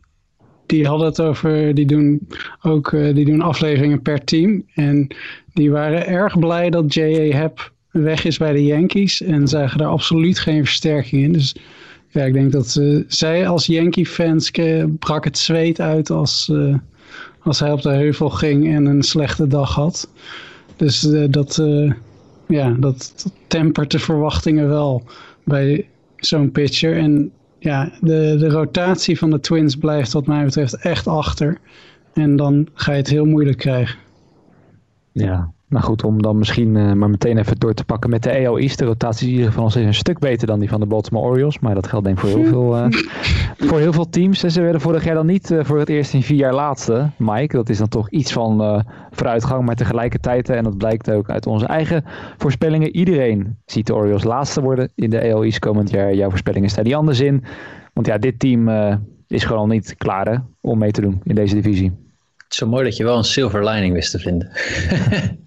die hadden het over. Die doen ook die doen afleveringen per team. En die waren erg blij dat J.A. Happ weg is bij de Yankees. En zagen daar absoluut geen versterking in. Dus ja, ik denk dat uh, zij als Yankee-fans brak het zweet uit als, uh, als hij op de heuvel ging en een slechte dag had. Dus uh, dat, ja, dat tempert de verwachtingen wel bij zo'n pitcher. En ja, de, de rotatie van de Twins blijft wat mij betreft echt achter. En dan ga je het heel moeilijk krijgen. Ja, nou goed, om dan misschien uh, maar meteen even door te pakken met de AL East. De rotatie is in ieder geval een stuk beter dan die van de Baltimore Orioles. Maar dat geldt denk ik voor heel veel, uh, voor heel veel teams. En ze werden vorig jaar dan niet uh, voor het eerst in vier jaar laatste, Mike. Dat is dan toch iets van vooruitgang. Maar tegelijkertijd, en dat blijkt ook uit onze eigen voorspellingen. Iedereen ziet de Orioles laatste worden in de AL East komend jaar. Jouw voorspellingen staan die anders in. Want ja, dit team is gewoon niet klaar hè, om mee te doen in deze divisie. Het is zo mooi dat je wel een silver lining wist te vinden.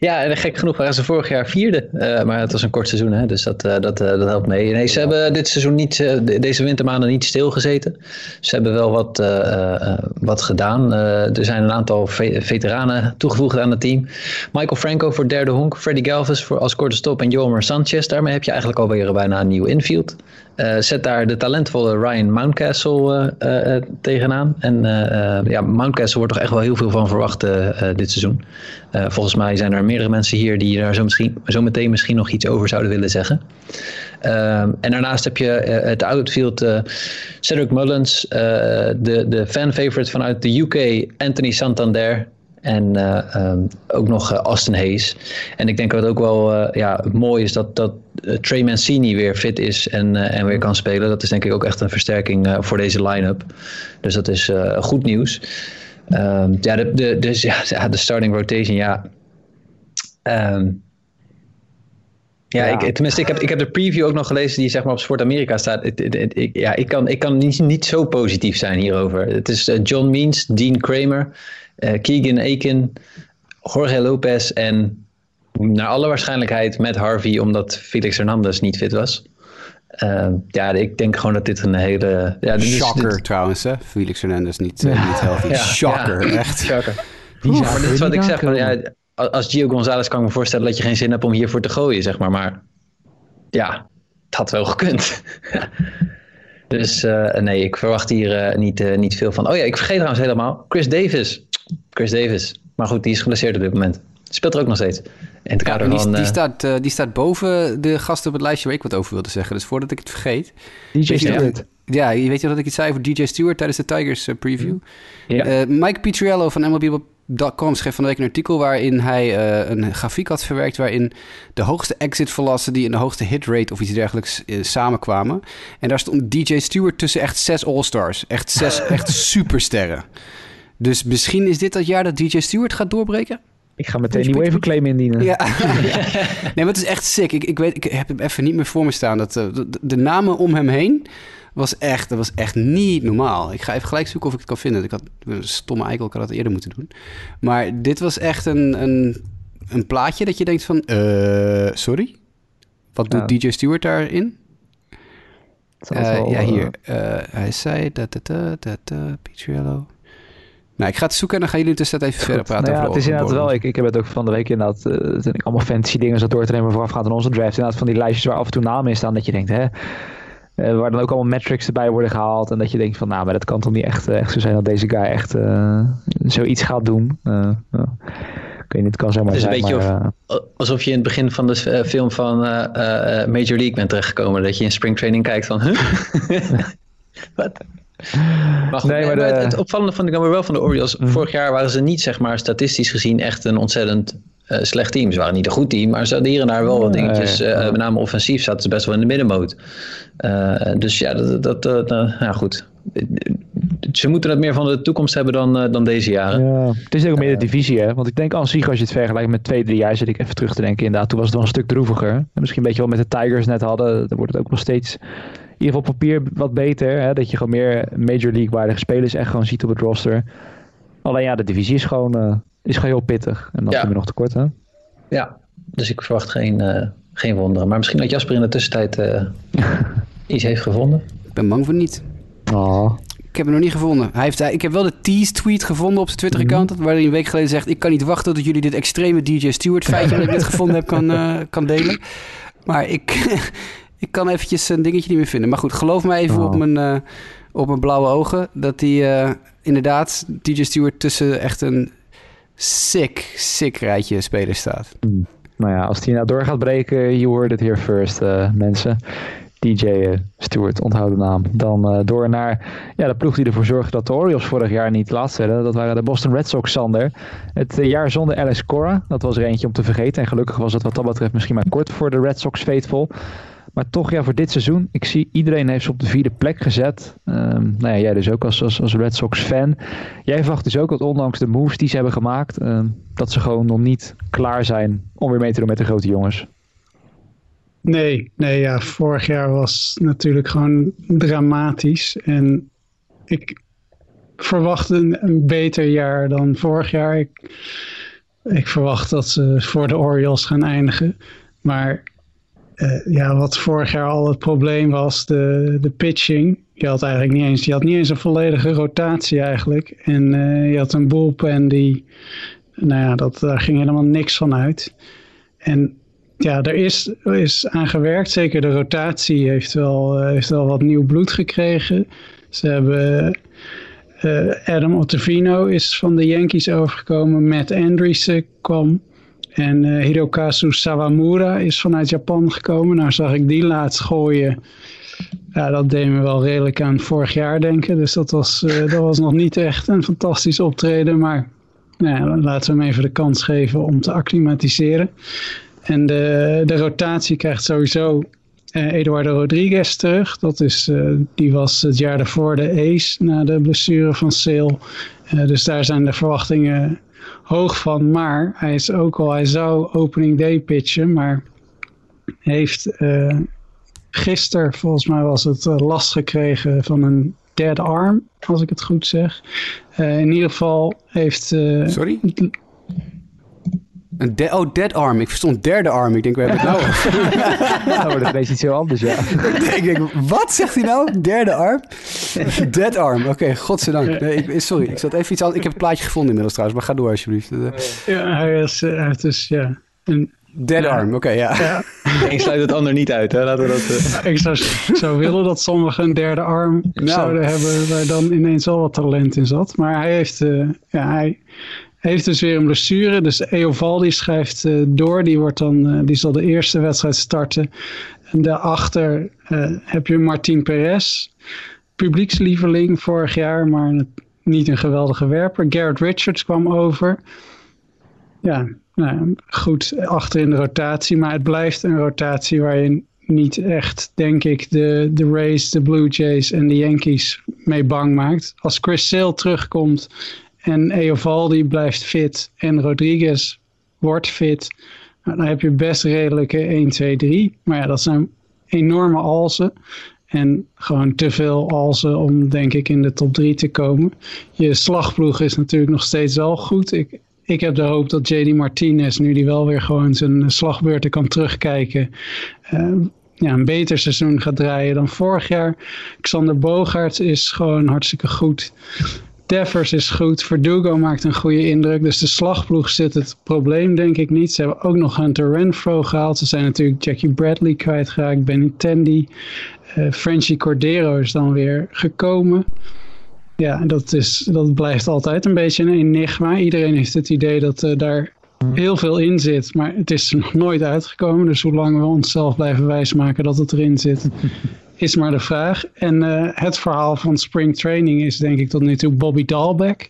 Ja, en gek genoeg waren ze vorig jaar vierde. Uh, maar het was een kort seizoen, hè, dus dat, uh, dat, uh, dat helpt mee. Nee, ze hebben dit seizoen niet, deze wintermaanden niet stilgezeten. Ze hebben wel wat, wat gedaan. er zijn een aantal ve veteranen toegevoegd aan het team. Michael Franco voor derde honk. Freddy Galvis voor als korte stop. En Jomer Sanchez. Daarmee heb je eigenlijk alweer bijna een nieuw infield. Zet daar de talentvolle Ryan Mountcastle tegenaan. En ja, Mountcastle wordt toch echt wel heel veel van verwacht dit seizoen. volgens mij zijn er meerdere mensen hier die daar zo, misschien, zo meteen misschien nog iets over zouden willen zeggen. Ehm, en daarnaast heb je het outfield Cedric Mullins, de, de fan favorite vanuit de UK, Anthony Santander. En um, ook nog Austin Hayes. En ik denk dat het ook wel ja, mooi is dat, dat Trey Mancini weer fit is en, en weer kan spelen. Dat is denk ik ook echt een versterking voor deze line-up. Dus dat is goed nieuws. Um, ja, de, de, dus, ja, de starting rotation, ja, Um, ja, Ik, tenminste, ik heb, ik heb de preview ook nog gelezen die zeg maar op Sport Amerika staat. ik, ja, ik kan, ik kan niet, niet zo positief zijn hierover. Het is John Means, Dean Kramer, Keegan Aiken, Jorge Lopez en naar alle waarschijnlijkheid met Harvey, omdat Felix Hernandez niet fit was. Uh, ja, ik denk gewoon dat dit een hele... Ja, dit Shocker dit... trouwens, hè? Felix Hernandez niet, uh, niet healthy. ja, Shocker, ja. echt. Shocker. maar dit is wat ik zeg. Ja, als Gio Gonzalez kan ik me voorstellen dat je geen zin hebt om hiervoor te gooien, zeg maar. Maar ja, het had wel gekund. dus uh, nee, ik verwacht hier niet, niet veel van. Oh ja, ik vergeet trouwens helemaal. Chris Davis. Chris Davis. Maar goed, die is geblesseerd op dit moment. Speelt er ook nog steeds. In het kader die, van, die, staat, die staat boven de gasten op het lijstje waar ik wat over wilde zeggen. Dus voordat ik het vergeet. DJ Stewart. Ja, je weet je dat ik iets zei over DJ Stewart tijdens de Tigers preview? Ja. Mike Pietriello van MLB Com schreef van de week een artikel waarin hij uh, een grafiek had verwerkt waarin de hoogste exit velocity en de hoogste hit rate of iets dergelijks uh, samenkwamen. En daar stond DJ Stewart tussen echt zes All-Stars. Echt zes echt supersterren. Dus misschien is dit dat jaar dat DJ Stewart gaat doorbreken? Ik ga meteen nieuw even claim indienen. Ja. nee, maar het is echt sick. Ik, ik, weet, ik heb hem even niet meer voor me staan. Dat, uh, de, de, namen om hem heen was echt, dat was echt niet normaal. Ik ga even gelijk zoeken of ik het kan vinden. Ik had een stomme eikel, ik had dat eerder moeten doen. Maar dit was echt een, een, een plaatje dat je denkt van... Uh, sorry? Wat doet DJ Stewart daarin? Uh, wel, ja, hier. Uh, hij zei... Dat, dat, dat, dat, Picciello. Nou, ik ga het zoeken en dan gaan jullie tussen even verder praten. Nou ja, het is inderdaad wel, ik, ik heb het ook van de week inderdaad, uh, ik allemaal fantasy dingen zo door te nemen voorafgaand aan onze draft. Inderdaad van die lijstjes waar af en toe namen in staan dat je denkt, hè, uh, waar dan ook allemaal metrics erbij worden gehaald. En dat je denkt van, nou, maar dat kan toch niet echt, echt zo zijn dat deze guy echt uh, zoiets gaat doen. Uh, ik weet niet, het kan zomaar zijn. Het is een beetje of, alsof je in het begin van de film van Major League bent terechtgekomen. Dat je in springtraining kijkt van, huh? Wat? Maar, goed, nee, maar de... het opvallende vond ik dan weer wel van de Orioles. Mhm. Vorig jaar waren ze niet, zeg maar, statistisch gezien echt een ontzettend uh, slecht team. Ze waren niet een goed team, maar ze hadden hier en daar wel wat dingetjes. Uh, met name offensief zaten ze best wel in de middenmoot. Uh, dus ja, dat, dat ja, goed. Ze moeten het meer van de toekomst hebben dan, dan deze jaren. Ja, het is ook meer de divisie, hè? Want ik denk aan zich, als je het vergelijkt met twee, drie jaar, zit ik even terug te denken. Inderdaad, toen was het wel een stuk droeviger. En misschien een beetje wat met de Tigers net hadden. Dan wordt het ook nog steeds ieder geval papier wat beter. Hè? Dat je gewoon meer Major League waardige spelers echt gewoon ziet op het roster. Alleen ja, de divisie is gewoon, uh, is gewoon heel pittig. En dat ja. we nog tekort, hè? Ja, dus ik verwacht geen, uh, geen wonderen. Maar misschien dat Jasper in de tussentijd uh, iets heeft gevonden. Ik ben bang voor niet. Oh. Ik heb hem nog niet gevonden. Hij heeft, ik heb wel de tease-tweet gevonden op zijn Twitter-account. Mm -hmm. Waar hij een week geleden zegt... ik kan niet wachten tot jullie dit extreme DJ Stewart feitje... dat ik dit gevonden heb, kan, kan delen. Maar ik, ik kan eventjes een dingetje niet meer vinden. Maar goed, geloof me even oh. op, mijn, uh, op mijn blauwe ogen. Dat die uh, inderdaad, DJ Stewart tussen echt een sick, sick rijtje spelers staat. Hmm. Nou ja, als die nou door gaat breken, you heard it here first, uh, mensen. DJ Stewart, onthoud de naam. Dan door naar ja, de ploeg die ervoor zorgde dat de Orioles vorig jaar niet laatst werden. Dat waren de Boston Red Sox, Sander. Het jaar zonder Alice Cora, dat was er eentje om te vergeten. En gelukkig was het wat dat betreft misschien maar kort voor de Red Sox faithful. Maar toch, ja, voor dit seizoen, ik zie iedereen heeft ze op de vierde plek gezet. Um, nou ja, jij dus ook als, als, als Red Sox fan. Jij verwacht dus ook dat ondanks de moves die ze hebben gemaakt, um, dat ze gewoon nog niet klaar zijn om weer mee te doen met de grote jongens. Nee, nee, ja, vorig jaar was natuurlijk gewoon dramatisch. En ik verwacht een, een beter jaar dan vorig jaar. Ik, ik verwacht dat ze voor de Orioles gaan eindigen. Maar uh, ja, wat vorig jaar al het probleem was, de, de pitching. Je had eigenlijk niet eens, je had niet eens een volledige rotatie eigenlijk. En uh, je had een bullpen die, nou ja, dat, daar ging helemaal niks van uit. En ja, er is, is aan gewerkt. Zeker de rotatie heeft wel, uh, heeft wel wat nieuw bloed gekregen. Ze hebben... Adam Ottavino is van de Yankees overgekomen. Matt Andreessen kwam en uh, Hirokazu Sawamura is vanuit Japan gekomen. Nou zag ik die laatst gooien. Ja, dat deed me wel redelijk aan vorig jaar denken. Dus dat was, uh, dat was nog niet echt een fantastisch optreden. Maar nou laten we hem even de kans geven om te acclimatiseren. En de, de rotatie krijgt sowieso uh, Eduardo Rodriguez terug. Dat is, die was het jaar daarvoor de ace na de blessure van Sale. dus daar zijn de verwachtingen hoog van. Maar hij is ook al, hij zou opening day pitchen, maar heeft uh, gisteren, volgens mij was het uh, last gekregen van een dead arm, als ik het goed zeg. Uh, in ieder geval heeft... Sorry? Een de oh, dead arm. Ik verstond derde arm. Ik denk, we hebben het nou Nou, dat is iets heel anders, ja. ik denk, wat zegt hij nou? Derde arm? dead arm. Oké, okay, godzijdank. Nee, ik, sorry, ik zat even iets anders. Ik heb het plaatje gevonden inmiddels trouwens, maar ga door alsjeblieft. Ja, hij, is, hij heeft dus, ja... Een, Dead arm, oké, okay, ja. ja. Eén sluit het ander niet uit, hè? Laten we dat... Uh... Ik zou, zou willen dat sommigen een derde arm nou. zouden hebben... waar dan ineens al wat talent in zat. Maar hij heeft... Uh, ja, hij heeft dus weer een blessure. Dus Eovaldi schrijft uh, door. Die, wordt dan, uh, die zal de eerste wedstrijd starten. En daarachter uh, heb je Martin Perez. Publiekslieveling vorig jaar, maar niet een geweldige werper. Garrett Richards kwam over. Ja, nou, goed achter in de rotatie. Maar het blijft een rotatie waarin niet echt, denk ik, de, de Rays, de Blue Jays en de Yankees mee bang maakt. Als Chris Sale terugkomt en Eovaldi blijft fit en Rodriguez wordt fit, nou, dan heb je best redelijke 1, 2, 3. Maar ja, dat zijn enorme alsen. En gewoon te veel alzen om, denk ik, in de top 3 te komen. Je slagploeg is natuurlijk nog steeds wel goed. Ik, ik heb de hoop dat JD Martinez, nu die wel weer gewoon zijn slagbeurten kan terugkijken, uh, ja, een beter seizoen gaat draaien dan vorig jaar. Xander Bogaerts is gewoon hartstikke goed. Devers is goed. Verdugo maakt een goede indruk. Dus de slagploeg zit het probleem denk ik niet. Ze hebben ook nog Hunter Renfro gehaald. Ze zijn natuurlijk Jackie Bradley kwijtgeraakt. Benny Tandy. Uh, Frenchie Cordero is dan weer gekomen. Ja, dat, is, dat blijft altijd een beetje een enigma. Iedereen heeft het idee dat uh, daar heel veel in zit. Maar het is er nog nooit uitgekomen. Dus hoe lang we onszelf blijven wijsmaken dat het erin zit, is maar de vraag. En uh, het verhaal van spring training is denk ik tot nu toe Bobby Dahlbeck.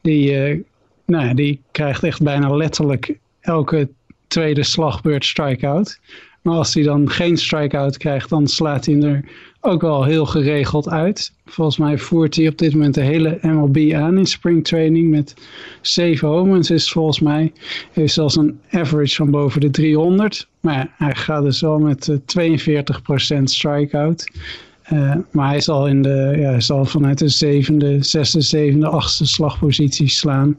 Die, uh, nou ja, die krijgt echt bijna letterlijk elke tweede slagbeurt strikeout. Maar als hij dan geen strikeout krijgt, dan slaat hij er ook wel heel geregeld uit. Volgens mij voert hij op dit moment de hele MLB aan in springtraining met 7 homens is volgens mij. Heeft zelfs een average van boven de 300. Maar hij gaat dus wel met 42% strikeout. Uh, maar hij zal, in de, ja, hij zal vanuit de zevende, zesde, zevende, achtste slagpositie slaan.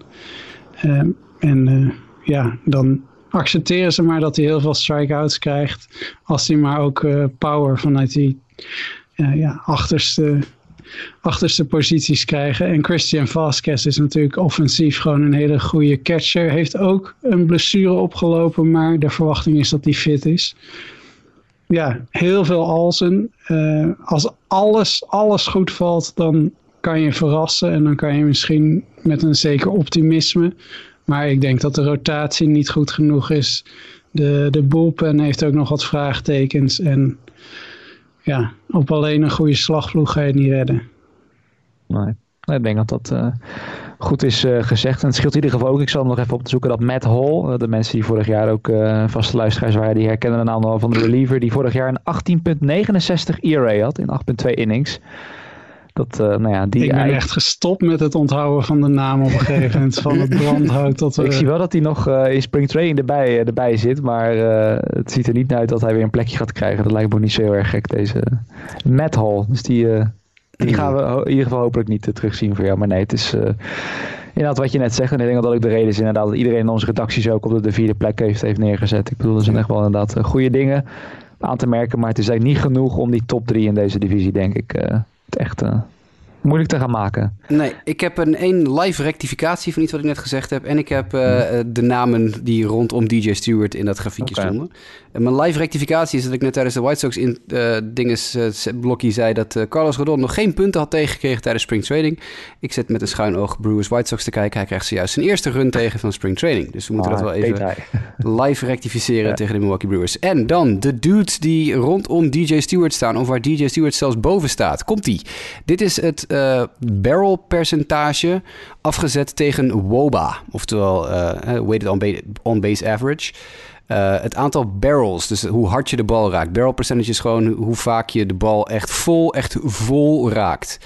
Uh, en ja, dan accepteren ze maar dat hij heel veel strikeouts krijgt. Als hij maar ook power vanuit die ja, achterste, achterste posities krijgen. En Christian Vasquez is natuurlijk offensief gewoon een hele goede catcher. Heeft ook een blessure opgelopen, maar de verwachting is dat hij fit is. Ja, heel veel alzen. Uh, als alles, alles goed valt, dan kan je verrassen. En dan kan je misschien met een zeker optimisme. Maar ik denk dat de rotatie niet goed genoeg is. De, de bullpen heeft ook nog wat vraagtekens. En ja, op alleen een goede slagvloeg ga je het niet redden. Nee, ik denk dat dat uh, goed is uh, gezegd. En het scheelt in ieder geval ook, ik zal nog even op te zoeken, dat Matt Hall, uh, de mensen die vorig jaar ook vaste luisteraars waren, die herkennen de naam al van de reliever, die vorig jaar een 18.69 ERA had in 8.2 innings. Dat, uh, nou ja, die ik ben echt gestopt met het onthouden van de naam op een gegeven moment. van het brandhout tot... Ik zie wel dat hij nog uh, in spring training erbij, erbij zit. Maar uh, het ziet er niet uit dat hij weer een plekje gaat krijgen. Dat lijkt me niet zo heel erg gek, deze Matt Hall. Dus die, die gaan we in ieder geval hopelijk niet terugzien voor jou. Maar nee, het is... Inderdaad, wat je net zegt, en ik denk dat dat ook de reden is inderdaad dat iedereen in onze redacties ook op de, de vierde plek heeft, heeft neergezet. Ik bedoel, dat zijn echt wel inderdaad goede dingen aan te merken, maar het is eigenlijk niet genoeg om die top 3 in deze divisie, denk ik, echt uh, moeilijk te gaan maken. Nee, ik heb een één live rectificatie van iets wat ik net gezegd heb. En ik heb uh, de namen die rondom DJ Stewart in dat grafiekje okay. stonden. En mijn live rectificatie is dat ik net tijdens de White Sox in uh, dinges uh, blokje zei dat Carlos Rodon nog geen punten had tegengekregen tijdens spring training. Ik zit met een schuin oog Brewers White Sox te kijken. Hij krijgt zojuist zijn eerste run tegen van spring training. Dus we moeten ah, dat wel even live rectificeren ja. tegen de Milwaukee Brewers. En dan de dudes die rondom DJ Stewart staan, of waar DJ Stewart zelfs boven staat. Komt-ie. Dit is het barrel percentage afgezet tegen WOBA, oftewel weighted on base average. Uh, het aantal barrels, dus hoe hard je de bal raakt. Barrel percentage is gewoon hoe vaak je de bal echt vol, echt vol raakt.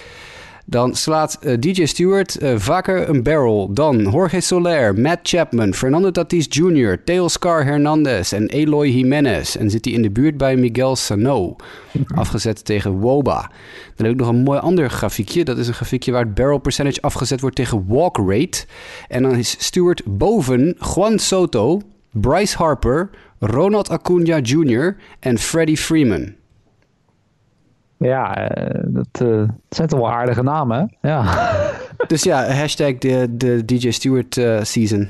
Dan slaat uh, DJ Stewart uh, vaker een barrel dan Jorge Soler, Matt Chapman, Fernando Tatis Jr., Teoscar Hernandez en Eloy Jimenez. En zit hij in de buurt bij Miguel Sano, afgezet tegen Woba. Dan heb ik nog een mooi ander grafiekje. Dat is een grafiekje waar het barrel percentage afgezet wordt tegen walk rate. En dan is Stewart boven Juan Soto, Bryce Harper, Ronald Acuna Jr. en Freddie Freeman. Ja, uh, dat, uh, zijn toch wel aardige namen, ja. dus ja, hashtag de, de DJ Stewart uh, season.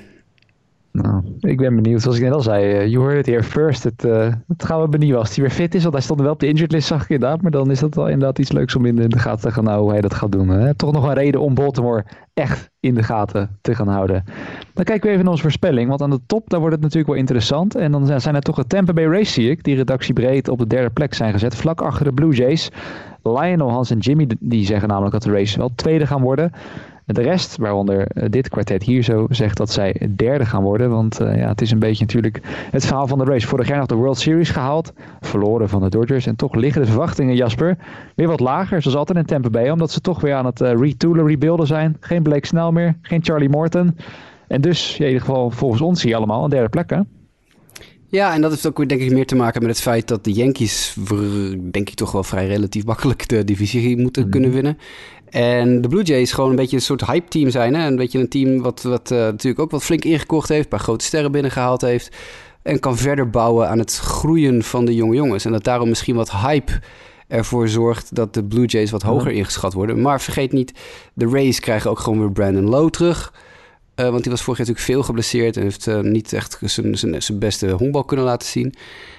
Nou, ik ben benieuwd. Zoals ik net al zei, uh, you heard it here first. Het, uh, het gaan we benieuwen als hij weer fit is. Want hij stond wel op de injured list, zag ik inderdaad. Maar dan is dat wel inderdaad iets leuks om in de, gaten te gaan houden hoe hij dat gaat doen. Hè? Toch nog een reden om Baltimore echt in de gaten te gaan houden. Dan kijken we even naar onze voorspelling. Want aan de top, daar wordt het natuurlijk wel interessant. En dan zijn er toch de Tampa Bay Race, zie ik. Die redactiebreed op de derde plek zijn gezet. Vlak achter de Blue Jays. Lionel, Hans en Jimmy, die zeggen namelijk dat de race wel tweede gaan worden. De rest, waaronder eh, dit kwartet hier zo, zegt dat zij derde gaan worden. Want uh, ja, het is een beetje natuurlijk het verhaal van de race. Vorig jaar nog de World Series gehaald. Verloren van de Dodgers. En toch liggen de verwachtingen, Jasper, weer wat lager. Zoals altijd in Tampa Bay. Omdat ze toch weer aan het uh, retoolen, rebuilden zijn. Geen Blake Snell meer. Geen Charlie Morton. En dus, in ieder geval volgens ons hier allemaal, een derde plek hè? Ja, en dat heeft ook weer denk ik meer te maken met het feit dat de Yankees, denk ik toch wel vrij relatief makkelijk de divisie moeten mhm. kunnen winnen. En de Blue Jays gewoon een beetje een soort hype team zijn. Hè? Een beetje een team wat, wat uh, natuurlijk ook wat flink ingekocht heeft, een paar grote sterren binnengehaald heeft. En kan verder bouwen aan het groeien van de jonge jongens. En dat daarom misschien wat hype ervoor zorgt dat de Blue Jays wat hoger ingeschat worden. Maar vergeet niet, de Rays krijgen ook gewoon weer Brandon Lowe terug. Uh, want die was vorig jaar natuurlijk veel geblesseerd en heeft uh, niet echt zijn, zijn, zijn beste honkbal kunnen laten zien.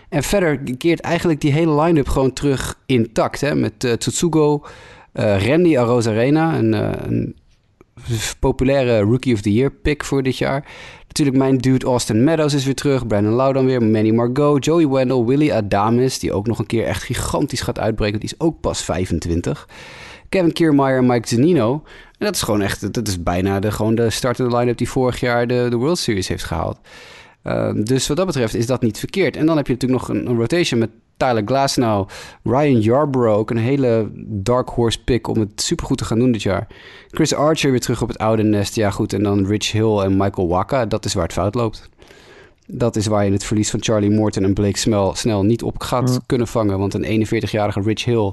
En verder keert eigenlijk die hele line-up gewoon terug intact. Hè? Met uh, Tsutsugo, Randy Arozarena, een, een populaire Rookie of the Year pick voor dit jaar. Natuurlijk mijn dude Austin Meadows is weer terug. Brandon Lau dan weer. Manny Margot, Joey Wendell, Willie Adames. Die ook nog een keer echt gigantisch gaat uitbreken. Die is ook pas 25. Kevin Kiermaier Mike Zanino. En dat is gewoon echt, dat is bijna de, gewoon de startende line-up die vorig jaar de, de World Series heeft gehaald. Ehm, dus wat dat betreft is dat niet verkeerd. En dan heb je natuurlijk nog een rotation met Tyler Glasnow, Ryan Yarbrough, ook een hele dark horse pick om het supergoed te gaan doen dit jaar. Chris Archer weer terug op het oude nest. Ja goed, en dan Rich Hill en Michael Waka. Dat is waar het fout loopt. Dat is waar je het verlies van Charlie Morton en Blake Snell, snel niet op gaat kunnen vangen. Want een 41-jarige Rich Hill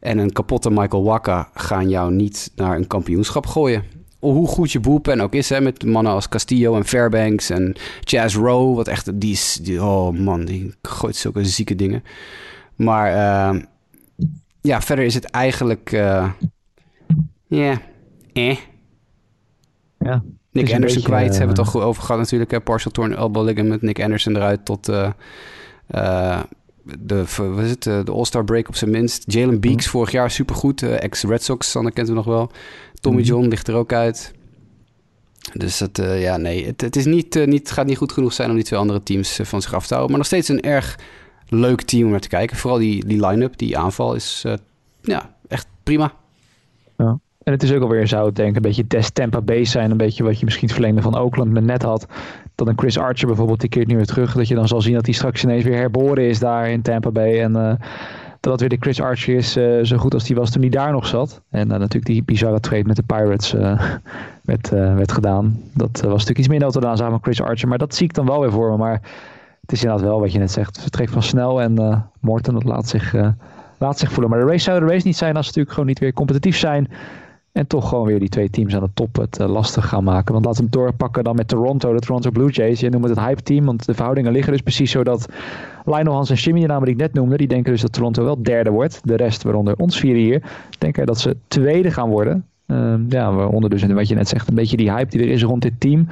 en een kapotte Michael Waka gaan jou niet naar een kampioenschap gooien. Hoe goed je bullpen ook is, hè, met mannen als Castillo en Fairbanks en Jazz Rowe. Wat echt, die is, die, oh man, die gooit zulke zieke dingen. Maar uh, ja, verder is het eigenlijk, uh, yeah, eh. Ja. Nick Anderson kwijt, hebben we het al over gehad natuurlijk. Hè? Partial torn elbow ligament, Nick Anderson eruit tot uh, de, wat is het, de All-Star break op zijn minst. Jalen Beeks mm. vorig jaar supergoed, ex-Red Sox, Sander kent hem nog wel. Tommy mm. John ligt er ook uit. Dus dat, ja, nee, het, het is niet, niet, gaat niet goed genoeg zijn om die twee andere teams van zich af te houden. Maar nog steeds een erg leuk team om naar te kijken. Vooral die, die line-up, die aanval is ja, echt prima. Ja. En het is ook alweer, zou ik denken, een beetje des Tampa Bay zijn. Een beetje wat je misschien het verlengde van Oakland met net had. Dat een Chris Archer bijvoorbeeld, die keert nu weer terug. Dat je dan zal zien dat hij straks ineens weer herboren is daar in Tampa Bay. En uh, dat weer de Chris Archer is, uh, zo goed als die was toen hij daar nog zat. En uh, natuurlijk die bizarre trade met de Pirates werd, werd gedaan. Dat was natuurlijk iets minder dan samen met Chris Archer. Maar dat zie ik dan wel weer voor me. Maar het is inderdaad wel wat je net zegt. Vertrek van Snel en Morton, dat laat zich, laat zich voelen. Maar de race zou de race niet zijn als ze natuurlijk gewoon niet weer competitief zijn. En toch gewoon weer die twee teams aan de top het uh, lastig gaan maken. Want laten we het doorpakken dan met Toronto, de Toronto Blue Jays. Je noemt het het hype team, want de verhoudingen liggen dus precies zo dat Lionel Hans en Jimmy, de namen die ik net noemde, die denken dus dat Toronto wel derde wordt. De rest, waaronder ons vier hier, denken dat ze tweede gaan worden. Uh, ja, waaronder dus, wat je net zegt, een beetje die hype die er is rond dit team.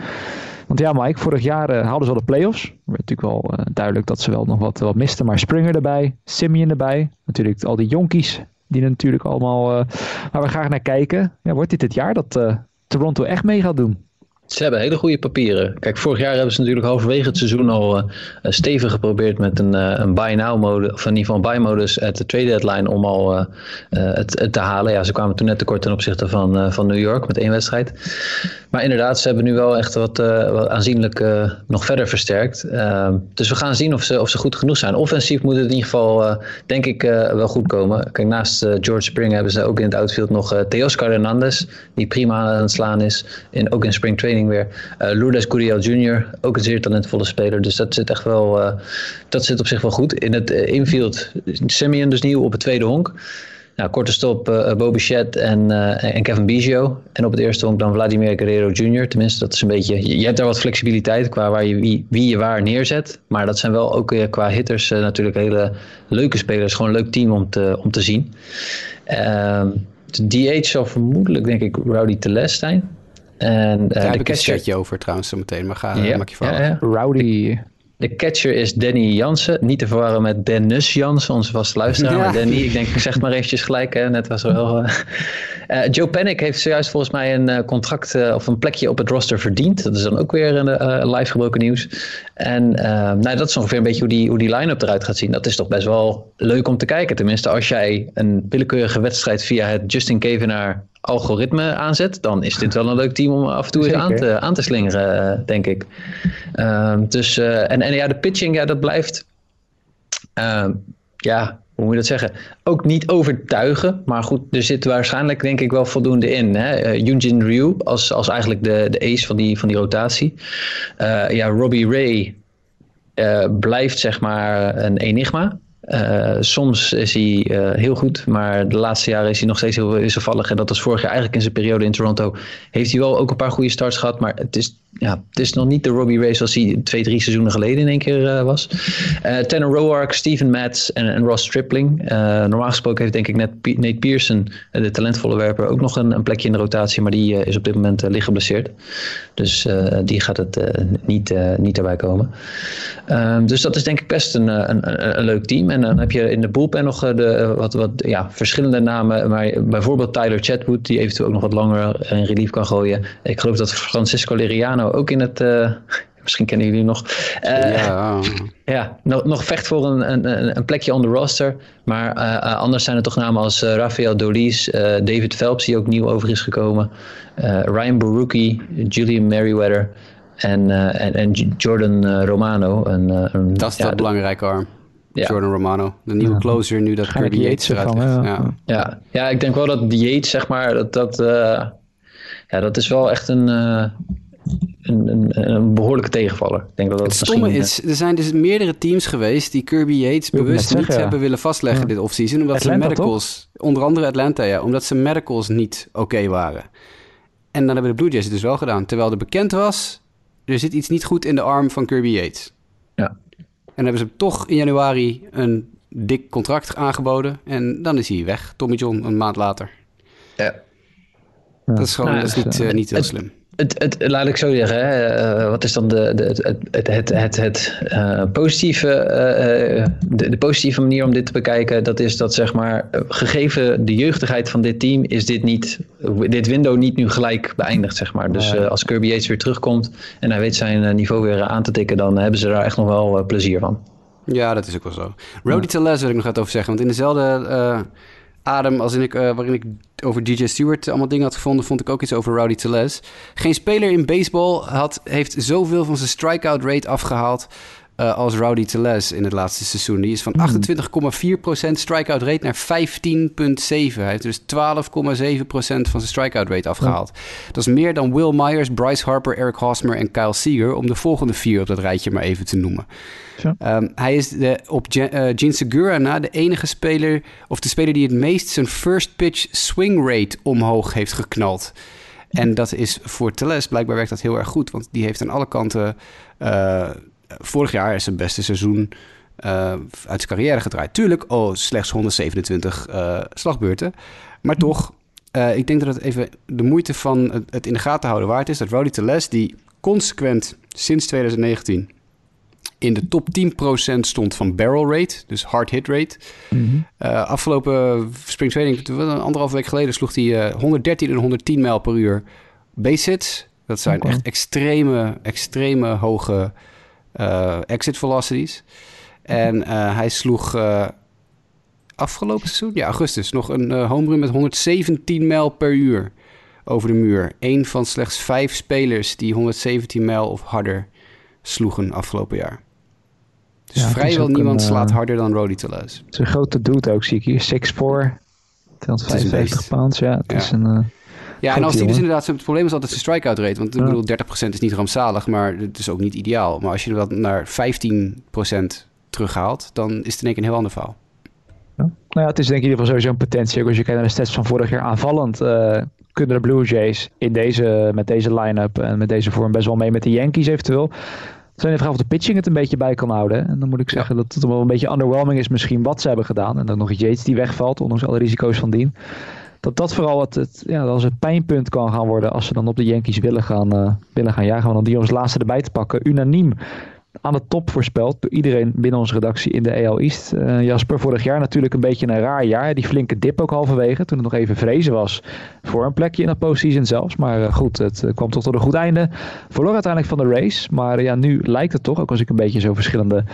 Want ja, Mike, vorig jaar uh, haalden ze wel de playoffs. Het werd natuurlijk wel uh, duidelijk dat ze wel nog wat, wat misten. Maar Springer erbij, Simeon erbij. Natuurlijk al die jonkies die natuurlijk allemaal, uh, waar we graag naar kijken. Ja, wordt dit het jaar dat uh, Toronto echt mee gaat doen? Ze hebben hele goede papieren. Kijk, vorig jaar hebben ze natuurlijk halverwege het seizoen al uh, stevig geprobeerd met een, uh, een buy now mode, of in ieder geval een buy modus at de trade deadline om al het, het, te halen. Ja, ze kwamen toen net tekort ten opzichte van, van New York met één wedstrijd. Maar inderdaad, ze hebben nu wel echt wat, wat aanzienlijk nog verder versterkt. Ehm, dus we gaan zien of ze, of ze goed genoeg zijn. Offensief moet het in ieder geval, denk ik, wel goed komen. Kijk, naast George Spring hebben ze ook in het outfield nog Teoscar Hernandez, die prima aan het slaan is. In, ook in spring training weer. Uh, Lourdes Gurriel Jr., ook een zeer talentvolle speler. Dus dat zit echt wel, uh, dat zit op zich wel goed. In het uh, infield, Simeon dus nieuw op het tweede honk. Nou, korte stop, uh, Bobby Shed en, en Kevin Biggio. En op het eerste honk dan Vladimir Guerrero Jr. Tenminste, dat is een beetje... Je, hebt daar wat flexibiliteit qua waar je, wie, wie je waar neerzet. Maar dat zijn wel ook qua hitters natuurlijk hele leuke spelers. Gewoon een leuk team om te, om te zien. Ehm, de DH zal vermoedelijk, denk ik, Rowdy Teles zijn. En, uh, Daar heb ik een chatje over trouwens zo meteen, maar ga, ja, maak je ja, ja. Rowdy. De catcher is Danny Jansen. Niet te verwarren met Dennis Jansen, onze vaste luisteraar. Ja. Maar Danny, ik denk, ik zeg maar eventjes gelijk. Hè. Net was er wel... Uh, Joe Panic heeft zojuist volgens mij een uh, contract uh, of een plekje op het roster verdiend. Dat is dan ook weer een live gebroken nieuws. En nou, dat is ongeveer een beetje hoe die, hoe die line-up eruit gaat zien. Dat is toch best wel leuk om te kijken. Tenminste, als jij een willekeurige wedstrijd via het Justin Kevenaar algoritme aanzet, dan is dit wel een leuk team om af en toe eens aan te, aan te slingeren, eh, denk ik. Uh, dus, uh, en, en ja, de pitching, ja, dat blijft. Uh, ja, hoe moet je dat zeggen? Ook niet overtuigen. Maar goed, er zit waarschijnlijk denk ik wel voldoende in. Hè? Uh, Ryu als, als eigenlijk de, de ace van die, van die rotatie. ja, Robbie Ray blijft zeg maar een enigma. Soms is hij heel goed, maar de laatste jaren is hij nog steeds heel wisselvallig. En dat was vorig jaar eigenlijk in zijn periode in Toronto. Heeft hij wel ook een paar goede starts gehad, maar het is, ja, het is nog niet de Robbie Ray zoals hij twee, drie seizoenen geleden in één keer uh, was. Tanner Roark, Steven Matz en, en Ross Stripling. normaal gesproken heeft denk ik net Nate Pearson, de talentvolle werper, ook nog een, een, plekje in de rotatie. Maar die is op dit moment licht geblesseerd. Dus die gaat het niet, niet erbij komen. Ehm, dus dat is denk ik best een, een, een leuk team. En dan heb je in de bullpen nog eh, de, wat, wat ja, verschillende namen. Maar bijvoorbeeld Tyler Chatwood, die eventueel ook nog wat langer in relief kan gooien. Ik geloof dat Francisco Liriano ook in het... Uh, misschien kennen jullie nog. Uh, ja, ja nog, nog vecht voor een, een, een plekje on the roster. Maar uh, anders zijn er toch namen als Rafael Dolis, David Phelps, die ook nieuw over is gekomen. Ryan Baruki, Julian Merriweather. En, en, en Jordan Romano. Een, een, dat is ja, dat belangrijke arm. Jordan Romano. De nieuwe closer nu dat Kirby Yates eruit van, ja. Ja. Ja. ik denk wel dat die Yates, zeg maar, dat, dat, uh, ja, dat is wel echt een, uh, een, een, een, behoorlijke tegenvaller. Ik denk dat dat het stomme is, er zijn dus meerdere teams geweest die Kirby Yates bewust niet hebben willen vastleggen dit offseason. Omdat Atlanta, ze medicals, toch? onder andere Atlanta, ja, omdat ze medicals niet oké waren. En dan hebben de Blue Jays het dus wel gedaan. Terwijl er bekend was, er zit iets niet goed in de arm van Kirby Yates. Ja. En hebben ze toch in januari een dik contract aangeboden. En dan is hij weg, Tommy John, een maand later. Ja. Dat is gewoon nou, dat is niet, uh, niet heel slim. Het, het, laat ik zo zeggen, hè. Uh, wat is dan de, de, het, het, het, het uh, positieve, uh, de, de, positieve manier om dit te bekijken? Dat is dat zeg maar, gegeven de jeugdigheid van dit team, is dit, niet, dit window niet nu gelijk beëindigd. Zeg maar. Dus als Kirby Yates weer terugkomt en hij weet zijn niveau weer aan te tikken, dan hebben ze daar echt nog wel plezier van. Ja, dat is ook wel zo. Rody ja. Teles wil ik nog wat over zeggen, want in dezelfde adem als in ik, waarin ik over DJ Stewart allemaal dingen had gevonden, vond ik ook iets over Rowdy Teles. Geen speler in baseball had, heeft zoveel van zijn strikeout rate afgehaald uh, als Rowdy Teles in het laatste seizoen. Die is van 28,4% strikeout rate naar 15,7%. Hij heeft dus 12,7% van zijn strikeout rate afgehaald. Dat is meer dan Will Myers, Bryce Harper, Eric Hosmer en Kyle Seager... om de volgende vier op dat rijtje maar even te noemen. Um, hij is de, op uh, Gene Segura na de enige speler... of de speler die het meest zijn first pitch swing rate omhoog heeft geknald... En dat is voor Teles, blijkbaar werkt dat heel erg goed. Want die heeft aan alle kanten uh, vorig jaar is zijn beste seizoen uh, uit zijn carrière gedraaid. Tuurlijk, oh, slechts 127 uh, eh, slagbeurten. Maar toch, uh, ik denk dat het even de moeite van het, het, in de gaten houden waard is... dat Rowdy Teles, die consequent sinds 2019 in de top 10% stond van barrel rate, dus hard hit rate. Mm -hmm. uh, afgelopen spring training, anderhalf week geleden, sloeg hij uh, 113 en 110 mijl per uur base hits. Dat zijn okay. echt extreme, extreme hoge exit velocities. En uh, hij sloeg uh, afgelopen seizoen, ja, augustus, nog een uh, home run met 117 mijl per uur over de muur. Eén van slechts vijf spelers die 117 mijl of harder sloegen afgelopen jaar. Dus ja, vrijwel niemand een, slaat harder dan Rody Teles. Het is een grote dude ook, zie ik hier. 6'4, 255 pounds, ja. Het ja. is een... Ja, en als die dus inderdaad... Het probleem is altijd zijn strikeout rate. Want ik bedoel, 30% is niet rampzalig, maar het is ook niet ideaal. Maar als je dat naar 15% terughaalt, dan is het in één keer een heel ander verhaal. Ja. Nou ja, het is denk ik in ieder geval sowieso een potentie. Ook als je kijkt naar de stats van vorig jaar aanvallend... Uh, kunnen de Blue Jays in deze, met deze line-up en met deze vorm best wel mee met de Yankees eventueel. Het zijn even af of de pitching het een beetje bij kan houden. En dan moet ik zeggen ja. dat het wel een beetje underwhelming is misschien wat ze hebben gedaan. En dan nog Yates die wegvalt, ondanks alle risico's van dien dat dat vooral het, het, ja, als het pijnpunt kan gaan worden als ze dan op de Yankees willen gaan, uh, willen gaan jagen. Want om die als laatste erbij te pakken, unaniem aan de top voorspeld door iedereen binnen onze redactie in de AL East. Uh, Jasper, vorig jaar natuurlijk een beetje een raar jaar. Die flinke dip ook halverwege, toen het nog even vrezen was voor een plekje in de postseason zelfs. Maar uh, goed, het kwam toch tot een goed einde. Verloor uiteindelijk van de race, maar ja, nu lijkt het toch, ook als ik een beetje zo verschillende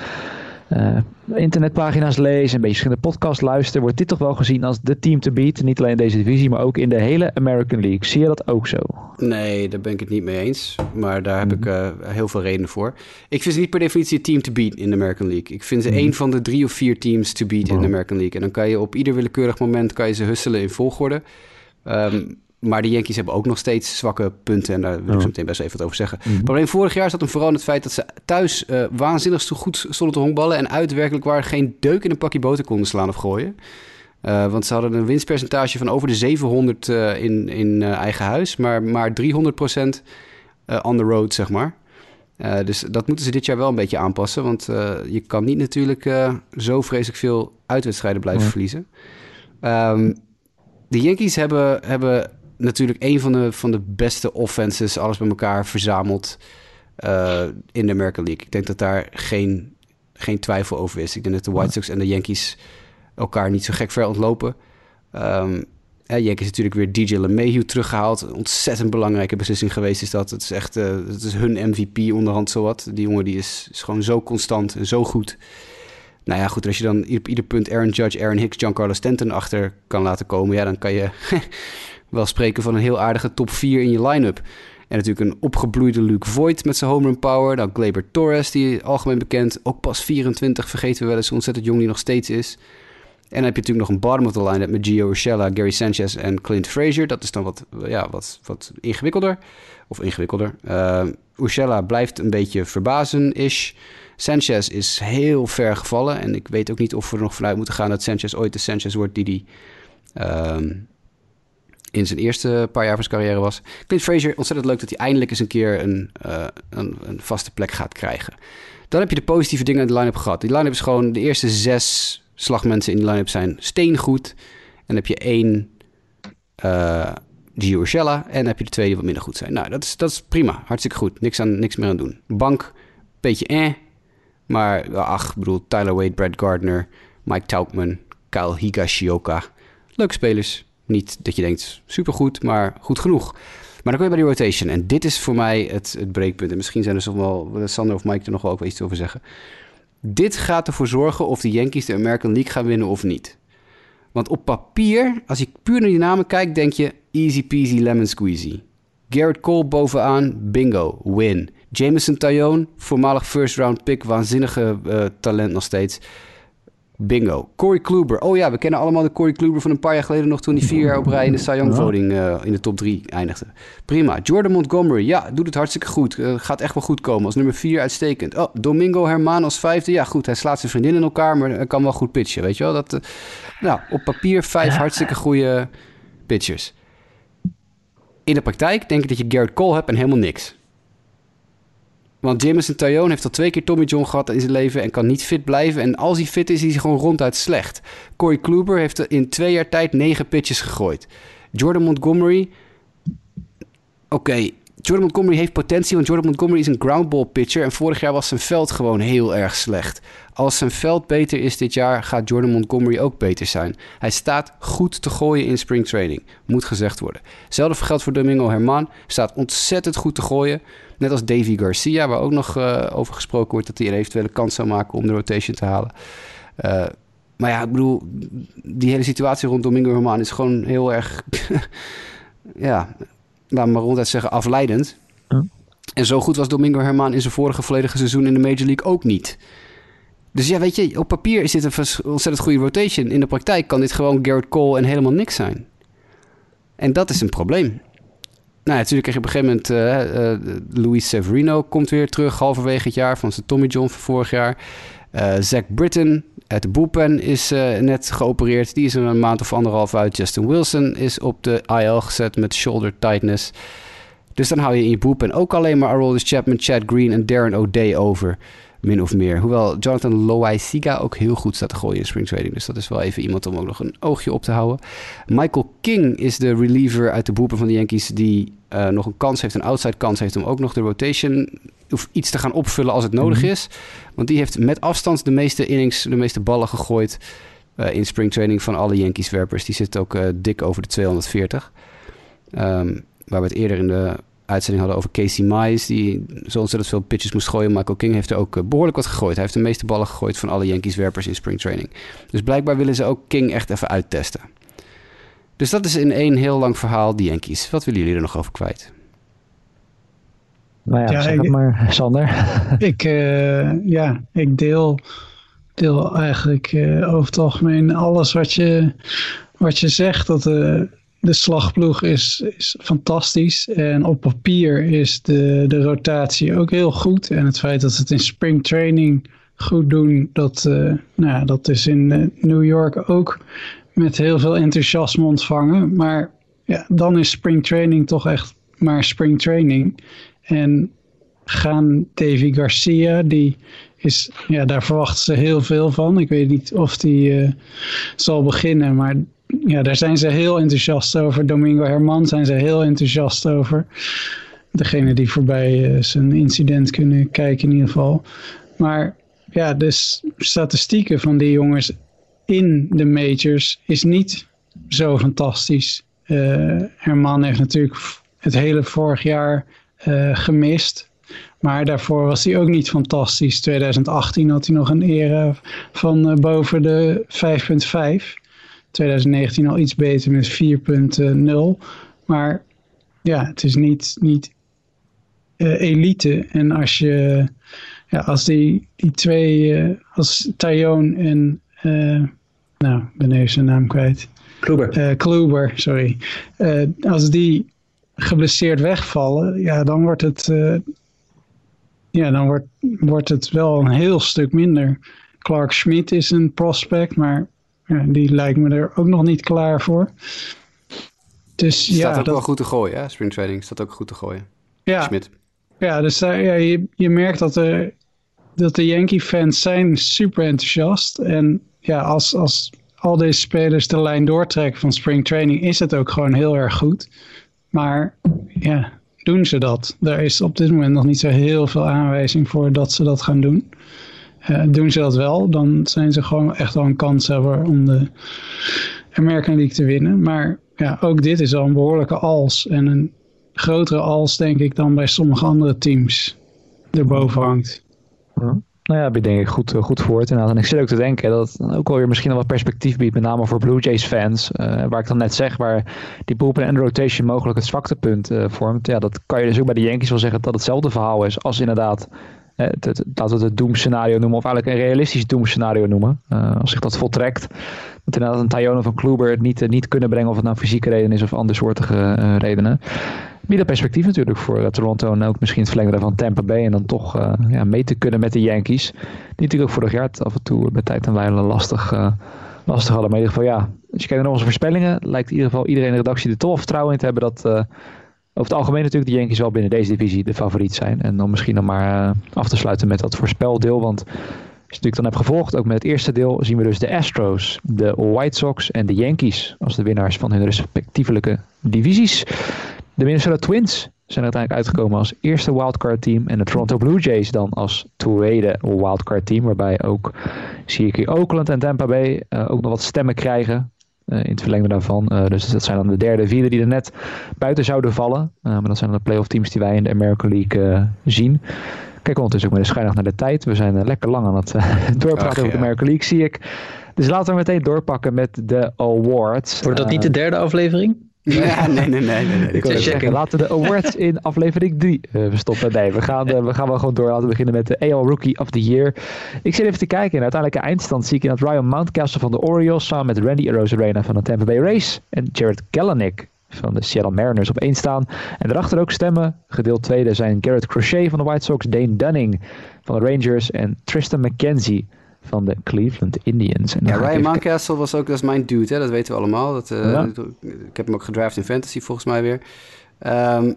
internetpagina's lees, een beetje verschillende podcasts luister, wordt dit toch wel gezien als de team to beat. Niet alleen in deze divisie, maar ook in de hele American League. Zie je dat ook zo? Nee, daar ben ik het niet mee eens. Maar daar heb ik uh, heel veel redenen voor. Ik vind ze niet per definitie team to beat in de American League. Ik vind ze mm. een van de drie of vier teams to beat in de American League. En dan kan je op ieder willekeurig moment kan je ze husselen in volgorde. Um, maar de Yankees hebben ook nog steeds zwakke punten. En daar wil ik zo meteen best even wat over zeggen. Mhm. Het probleem vorig jaar zat hem vooral in het feit dat ze thuis eh, waanzinnig zo goed stonden te honkballen. En uit werkelijk waar geen deuk in een pakje boter konden slaan of gooien. Eh, want ze hadden een winstpercentage van over de 700 eh, in, in eigen huis. Maar, maar 300 procent on the road, zeg maar. Dus dat moeten ze dit jaar wel een beetje aanpassen. Want je kan niet natuurlijk zo vreselijk veel uitwedstrijden blijven Ja. verliezen. Ehm, de Yankees hebben, hebben natuurlijk een van de, van de beste offenses, alles bij elkaar verzameld eh, in de American League. Ik denk dat daar geen, geen twijfel over is. Ik denk dat de White Sox en de Yankees elkaar niet zo gek ver ontlopen. Ehm ja, Yankees natuurlijk weer DJ LeMahieu teruggehaald. Een ontzettend belangrijke beslissing geweest is dat. Het is echt eh, het is hun MVP onderhand zowat. Die jongen die is, is gewoon zo constant en zo goed. Nou ja, goed, als je dan op ieder punt Aaron Judge, Aaron Hicks, Giancarlo Stanton achter kan laten komen... ja, dan kan je wel spreken van een heel aardige top 4 in je line-up. En natuurlijk een opgebloeide Luke Voigt met zijn home run power. Dan Gleyber Torres, die algemeen bekend, ook pas 24, vergeten we wel eens ontzettend jong die nog steeds is. En dan heb je natuurlijk nog een bottom of the line-up met Gio Urshela, Gary Sanchez en Clint Frazier. Dat is dan wat, ja, wat, wat ingewikkelder. Of ingewikkelder. Uh, Urshela blijft een beetje verbazen-ish. Sanchez is heel ver gevallen. En ik weet ook niet of we er nog vanuit moeten gaan dat Sanchez ooit de Sanchez wordt die die um, in zijn eerste paar jaar van zijn carrière was. Clint Frazier, ontzettend leuk dat hij eindelijk eens een keer een, uh, een, een vaste plek gaat krijgen. Dan heb je de positieve dingen in de line-up gehad. Die line-up is gewoon de eerste zes slagmensen in de line-up zijn steengoed. En dan heb je één uh, Gio Urshela en dan heb je de twee die wat minder goed zijn. Nou, dat is, dat is prima. Hartstikke goed. Niks, aan, niks meer aan doen. Bank, beetje eh. Maar ach, ik bedoel, Tyler Wade, Brad Gardner, Mike Taubman, Kyle Higashioka. Leuke spelers. Niet dat je denkt, supergoed, maar goed genoeg. Maar dan kom je bij die rotation. En dit is voor mij het, het breekpunt. En misschien zijn er nog wel, Sander of Mike er nog wel ook iets over zeggen. Dit gaat ervoor zorgen of de Yankees de American League gaan winnen of niet. Want op papier, als je puur naar die namen kijkt, denk je easy peasy lemon squeezy. Garrett Cole bovenaan, bingo, win. Jameson Tyone, voormalig first round pick, waanzinnige uh, talent nog steeds. Bingo. Corey Kluber. Oh ja, we kennen allemaal de Corey Kluber van een paar jaar geleden nog... toen hij vier jaar op rij in de Cy Young voting uh, in de top drie eindigde. Prima. Jordan Montgomery. Ja, doet het hartstikke goed. Uh, gaat echt wel goed komen. Als nummer vier uitstekend. Oh, Domingo Herman als vijfde. Ja, goed. Hij slaat zijn vriendin in elkaar, maar kan wel goed pitchen. Weet je wel? Dat, uh, nou, op papier vijf hartstikke goede pitchers. In de praktijk denk ik dat je Garrett Cole hebt en helemaal niks. Want Jameson Tyone heeft al twee keer Tommy John gehad in zijn leven en kan niet fit blijven. En als hij fit is, is hij gewoon ronduit slecht. Corey Kluber heeft in twee jaar tijd negen pitches gegooid. Jordan Montgomery... Oké. Jordan Montgomery heeft potentie, want Jordan Montgomery is een groundball pitcher. En vorig jaar was zijn veld gewoon heel erg slecht. Als zijn veld beter is dit jaar, gaat Jordan Montgomery ook beter zijn. Hij staat goed te gooien in spring training, moet gezegd worden. Hetzelfde geldt voor Domingo Herman, staat ontzettend goed te gooien. Net als Davy Garcia, waar ook nog uh, over gesproken wordt dat hij een eventuele kans zou maken om de rotation te halen. Uh, maar ja, ik bedoel, die hele situatie rond Domingo Herman is gewoon heel erg, ja, laat maar ronduit zeggen, afleidend. En zo goed was Domingo Herman in zijn vorige volledige seizoen in de Major League ook niet. Dus ja, weet je, op papier is dit een ontzettend goede rotation. In de praktijk kan dit gewoon Garrett Cole en helemaal niks zijn. En dat is een probleem. Nou, natuurlijk krijg je op een gegeven moment... Uh, Severino komt weer terug halverwege het jaar... van zijn Tommy John van vorig jaar. Uh, Zach Britton uit de bullpen is net geopereerd. Die is een maand of anderhalf uit. Justin Wilson is op de IL gezet met shoulder tightness. Dus dan hou je in je bullpen ook alleen maar Aroldis Chapman, Chad Green en Darren O'Day over... Min of meer. Hoewel Jonathan Loaisiga ook heel goed staat te gooien in spring trading. Dus dat is wel even iemand om ook nog een oogje op te houden. Michael King is de reliever uit de boepen van de Yankees... die uh, nog een kans heeft, een outside kans heeft... om ook nog de rotation of iets te gaan opvullen als het nodig mm-hmm. is. Want die heeft met afstand de meeste innings, de meeste ballen gegooid... Uh, in spring training van alle Yankees-werpers. Die zit ook uh, dik over de 240. Um, waar we het eerder in de uitzending hadden over Casey Mize, die zo ontzettend veel pitches moest gooien. Michael King heeft er ook behoorlijk wat gegooid. Hij heeft de meeste ballen gegooid van alle Yankees-werpers in spring training. Dus blijkbaar willen ze ook King echt even uittesten. Dus dat is in één heel lang verhaal die Yankees. Wat willen jullie er nog over kwijt? Nou ja, ja zeg ik, het maar, Sander. Ik, uh, ja, ik deel, deel eigenlijk uh, over het algemeen alles wat je, wat je zegt. Dat uh, de slagploeg is, is fantastisch. En op papier is de, de rotatie ook heel goed. En het feit dat ze het in springtraining goed doen, dat, uh, nou, dat is in uh, New York ook met heel veel enthousiasme ontvangen. Maar ja, dan is springtraining toch echt maar springtraining. En gaan Davy Garcia, die is, ja, daar verwachten ze heel veel van. Ik weet niet of die uh, zal beginnen, maar ja, daar zijn ze heel enthousiast over. Domingo Herman zijn ze heel enthousiast over. Degene die voorbij uh, zijn incident kunnen kijken in ieder geval. Maar ja, de statistieken van die jongens in de majors is niet zo fantastisch. Uh, Herman heeft natuurlijk het hele vorig jaar uh, gemist. Maar daarvoor was hij ook niet fantastisch. 2018 had hij nog een era van boven de 5,5. 2019 al iets beter met 4.0. Maar ja, het is niet, niet uh, elite. En als je, ja, als die, die twee, uh, als Tyone en, uh, nou, ben even zijn naam kwijt. Kluber. Kluber, sorry. als die geblesseerd wegvallen, ja, dan wordt het, ja, dan wordt, wordt het wel een heel stuk minder. Clark Schmidt is een prospect, maar ja, die lijkt me er ook nog niet klaar voor. Dus, staat ja, ook dat, wel goed te gooien, hè? Spring training staat ook goed te gooien. Ja, Schmidt. ja dus daar, ja, je, je merkt dat, er, dat de Yankee-fans zijn super enthousiast. En ja, als, als al deze spelers de lijn doortrekken van spring training, is het ook gewoon heel erg goed. Maar ja, doen ze dat? Daar is op dit moment nog niet zo heel veel aanwijzing voor dat ze dat gaan doen. Uh, doen ze dat wel, dan zijn ze gewoon echt wel een kans hebben om de American League te winnen. Maar ja, ook dit is al een behoorlijke als. En een grotere als, denk ik, dan bij sommige andere teams erboven hangt. Nou ja, je denk ik goed, goed verwoord inderdaad. En ik zit ook te denken dat het ook alweer misschien wel wat perspectief biedt, met name voor Blue Jays fans. Uh, waar ik dan net zeg, waar die bullpen en rotation mogelijk het zwaktepunt uh, vormt. Ja, dat kan je dus ook bij de Yankees wel zeggen dat hetzelfde verhaal is als inderdaad het, laten we het doemscenario noemen, of eigenlijk een realistisch doemscenario noemen. Uh, als zich dat voltrekt, dat inderdaad een Tyone of een Kluber het niet, niet kunnen brengen, of het nou fysieke reden is of andersoortige uh, redenen. Biedt perspectief natuurlijk voor Toronto en ook misschien het verlengde van Tampa Bay en dan toch ja, mee te kunnen met de Yankees. Die natuurlijk ook vorig jaar af en toe bij tijd en wijle lastig, lastig hadden. Maar in ieder geval ja, als je kijkt naar onze voorspellingen, lijkt in ieder geval iedereen in de redactie er toch vertrouwen in te hebben dat over het algemeen natuurlijk de Yankees wel binnen deze divisie de favoriet zijn. En dan misschien nog maar uh, af te sluiten met dat voorspeldeel. Want als je natuurlijk dan hebt gevolgd, ook met het eerste deel, zien we dus de Astros, de White Sox en de Yankees als de winnaars van hun respectievelijke divisies. De Minnesota Twins zijn uiteindelijk uitgekomen als eerste wildcard team. En de Toronto Blue Jays dan als tweede wildcard team. Waarbij ook zie ik hier Oakland en Tampa Bay uh, ook nog wat stemmen krijgen. Uh, in het verlengde daarvan. Uh, dus dat zijn dan de derde, vierde die er net buiten zouden vallen. Uh, maar dat zijn dan de playoff teams die wij in de American League zien. Kijk ondertussen ook met de schijnig naar de tijd. We zijn lekker lang aan het doorpraten Ach, over ja. de American League, zie ik. Dus laten we meteen doorpakken met de awards. Wordt dat niet de derde aflevering? Ja, nee, nee, nee. nee, nee. Ik wil zeggen, laten we de awards in aflevering 3 uh, verstoppen. Nee, we gaan, uh, we gaan wel gewoon door. Laten we beginnen met de AL Rookie of the Year. Ik zit even te kijken. In de uiteindelijke eindstand zie ik in dat Ryan Mountcastle van de Orioles... samen met Randy Arozarena van de Tampa Bay Rays... en Jared Kellenick van de Seattle Mariners op één staan. En daarachter ook stemmen. Gedeeld tweede zijn Garrett Crochet van de White Sox... Dane Dunning van de Rangers en Tristan McKenzie van de Cleveland Indians. En ja, Ryan Mountcastle was ook, dat is mijn dude, hè? dat weten we allemaal. Dat, uh, ja. Ik heb hem ook gedraft in fantasy volgens mij weer. Um,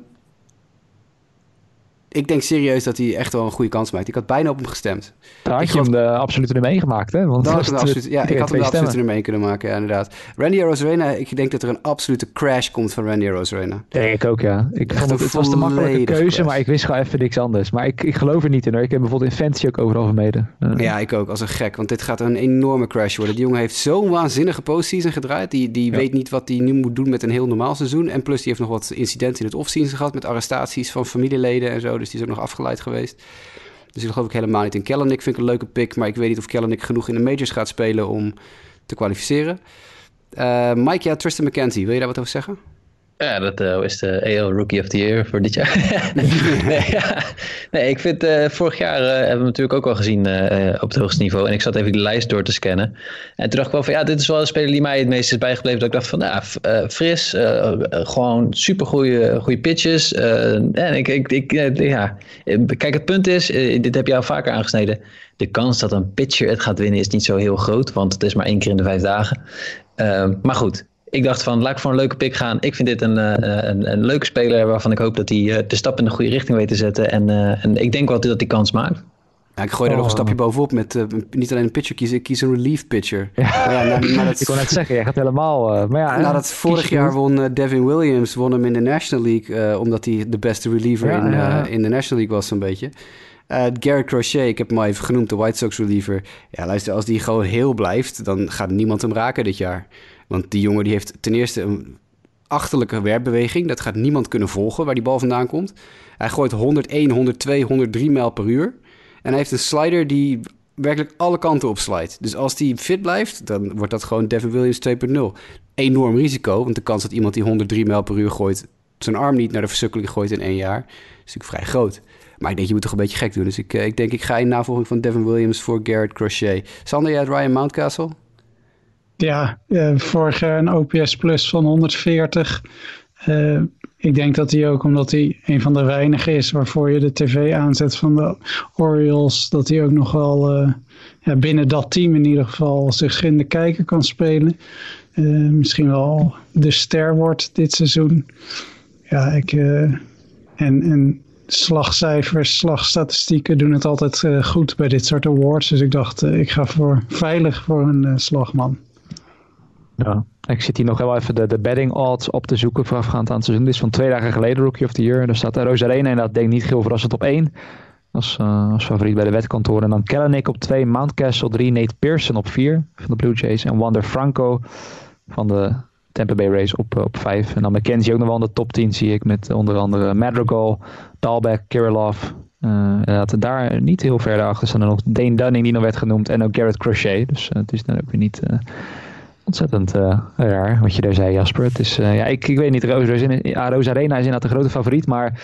ik denk serieus dat hij echt wel een goede kans maakt. Ik had bijna op hem gestemd. Daar had ik je hem de absolute nummer 1 gemaakt, hè? Want dat was absolute, ja, ik had hem de absolute nummer 1 kunnen maken, ja, inderdaad. Randy Rosarena, ik denk dat er een absolute crash komt van Randy Rosarena. Denk ik ook, ja. Ik vond het, het was de makkelijke keuze, crash. maar ik wist gewoon even niks anders. Maar ik, ik geloof er niet in, hoor. Ik heb bijvoorbeeld in ook overal vermeden. Uh. Ja, ik ook, als een gek. Want dit gaat een enorme crash worden. Die jongen heeft zo'n waanzinnige postseason gedraaid. Die, die ja. weet niet wat hij nu moet doen met een heel normaal seizoen. En plus, die heeft nog wat incidenten in het offseason gehad met arrestaties van familieleden en zo. Dus die is ook nog afgeleid geweest. Dus ik geloof ik helemaal niet in Kellenick. Vind ik een leuke pick, maar ik weet niet of Kellenick genoeg in de majors gaat spelen om te kwalificeren. Uh, Mike, ja, Tristan McKenzie, wil je daar wat over zeggen? Ja, dat uh, is de AL Rookie of the Year voor dit jaar. nee, ja. nee, ik vind uh, vorig jaar uh, hebben we natuurlijk ook al gezien op het hoogste niveau. En ik zat even die lijst door te scannen. En toen dacht ik wel van ja, dit is wel een speler die mij het meest is bijgebleven. Dat ik dacht van nou, fris, gewoon super goede pitches. en ik, ik, ik ja, kijk, het punt is, dit heb je al vaker aangesneden. De kans dat een pitcher het gaat winnen is niet zo heel groot, want het is maar één keer in de vijf dagen. maar goed, ik dacht van, laat ik voor een leuke pick gaan. Ik vind dit een, eh, een, een leuke speler waarvan ik hoop dat hij uh, de stap in de goede richting weet te zetten. En, uh, en ik denk wel dat hij kans maakt. Ja, ik gooi er nog een oh. stapje bovenop met uh, niet alleen een pitcher kiezen, ik kies een relief pitcher. Ja. ja nou, maar dat, ik kon net zeggen, jij gaat helemaal... maar ja, nou, dat vorig jaar won Devin Williams won hem in de National League, omdat hij de beste reliever in, in de National League was zo'n beetje. Garrett Crochet, ik heb hem al even genoemd, de White Sox reliever. Ja, luister, als die gewoon heel blijft, dan gaat niemand hem raken dit jaar. Want die jongen die heeft ten eerste een achterlijke werpbeweging. Dat gaat niemand kunnen volgen waar die bal vandaan komt. Hij gooit 101, 102, 103 mijl per uur. En hij heeft een slider die werkelijk alle kanten op slijt. Dus als die fit blijft, dan wordt dat gewoon Devin Williams 2.0. Enorm risico, want de kans dat iemand die 103 mijl per uur gooit... zijn arm niet naar de versukkeling gooit in één jaar... is natuurlijk vrij groot. Maar ik denk, je moet toch een beetje gek doen. Dus ik, eh, ik denk, ik ga in navolging van Devin Williams voor Garrett Crochet. Sander, jij Ryan Mountcastle? Ja, uh, vorig jaar een OPS plus van 140. Uh, ik denk dat hij ook, omdat hij een van de weinigen is waarvoor je de tv aanzet van de Orioles, dat hij ook nog wel uh, ja, binnen dat team in ieder geval zich in de kijker kan spelen. Misschien wel de ster wordt dit seizoen. Ja, ik, en, en slagcijfers, slagstatistieken doen het altijd goed bij dit soort awards. Dus ik dacht, ik ga voor, veilig voor een slagman. Ja. Ik zit hier nog wel even de, de betting odds op te zoeken voorafgaand aan het seizoen. Dit is van twee dagen geleden, Rookie of the Year. Er staat Rosarena en dat denk ik niet heel verrassend op één. Als, uh, als favoriet bij de wetkantoren. En dan Kellenick op 2, Mountcastle 3, Nate Pearson op 4 van de Blue Jays. En Wander Franco van de Tampa Bay Rays op, op 5. En dan McKenzie ook nog wel in de top 10 zie ik. Met onder andere Madrigal, Dalbeck, Kirilov. Uh, daar niet heel ver achter staan er nog Dane Dunning die nog werd genoemd. En ook Garrett Crochet. Dus het is dan ook weer niet ontzettend uh, raar wat je daar zei, Jasper. Het is, uh, ja, ik, ik weet niet, Roos, Arena is inderdaad de grote favoriet, maar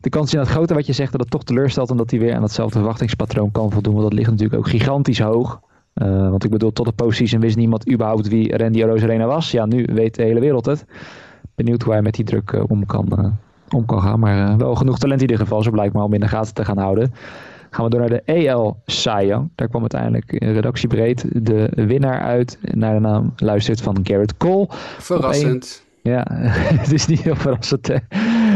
de kans is inderdaad groter wat je zegt dat het toch teleurstelt omdat hij weer aan datzelfde verwachtingspatroon kan voldoen. Want dat ligt natuurlijk ook gigantisch hoog. Uh, want ik bedoel, tot de postseason wist niemand überhaupt wie Randy Arena was. Ja, nu weet de hele wereld het. Benieuwd hoe hij met die druk om, kan, om kan gaan. Maar wel genoeg talent in ieder geval, zo blijkt maar om in de gaten te gaan houden. Gaan we door naar de EL Cy Daar kwam uiteindelijk redactiebreed de winnaar uit. Naar de naam luistert van Garrett Cole. Verrassend. Ja, het is niet heel verrassend. Hè?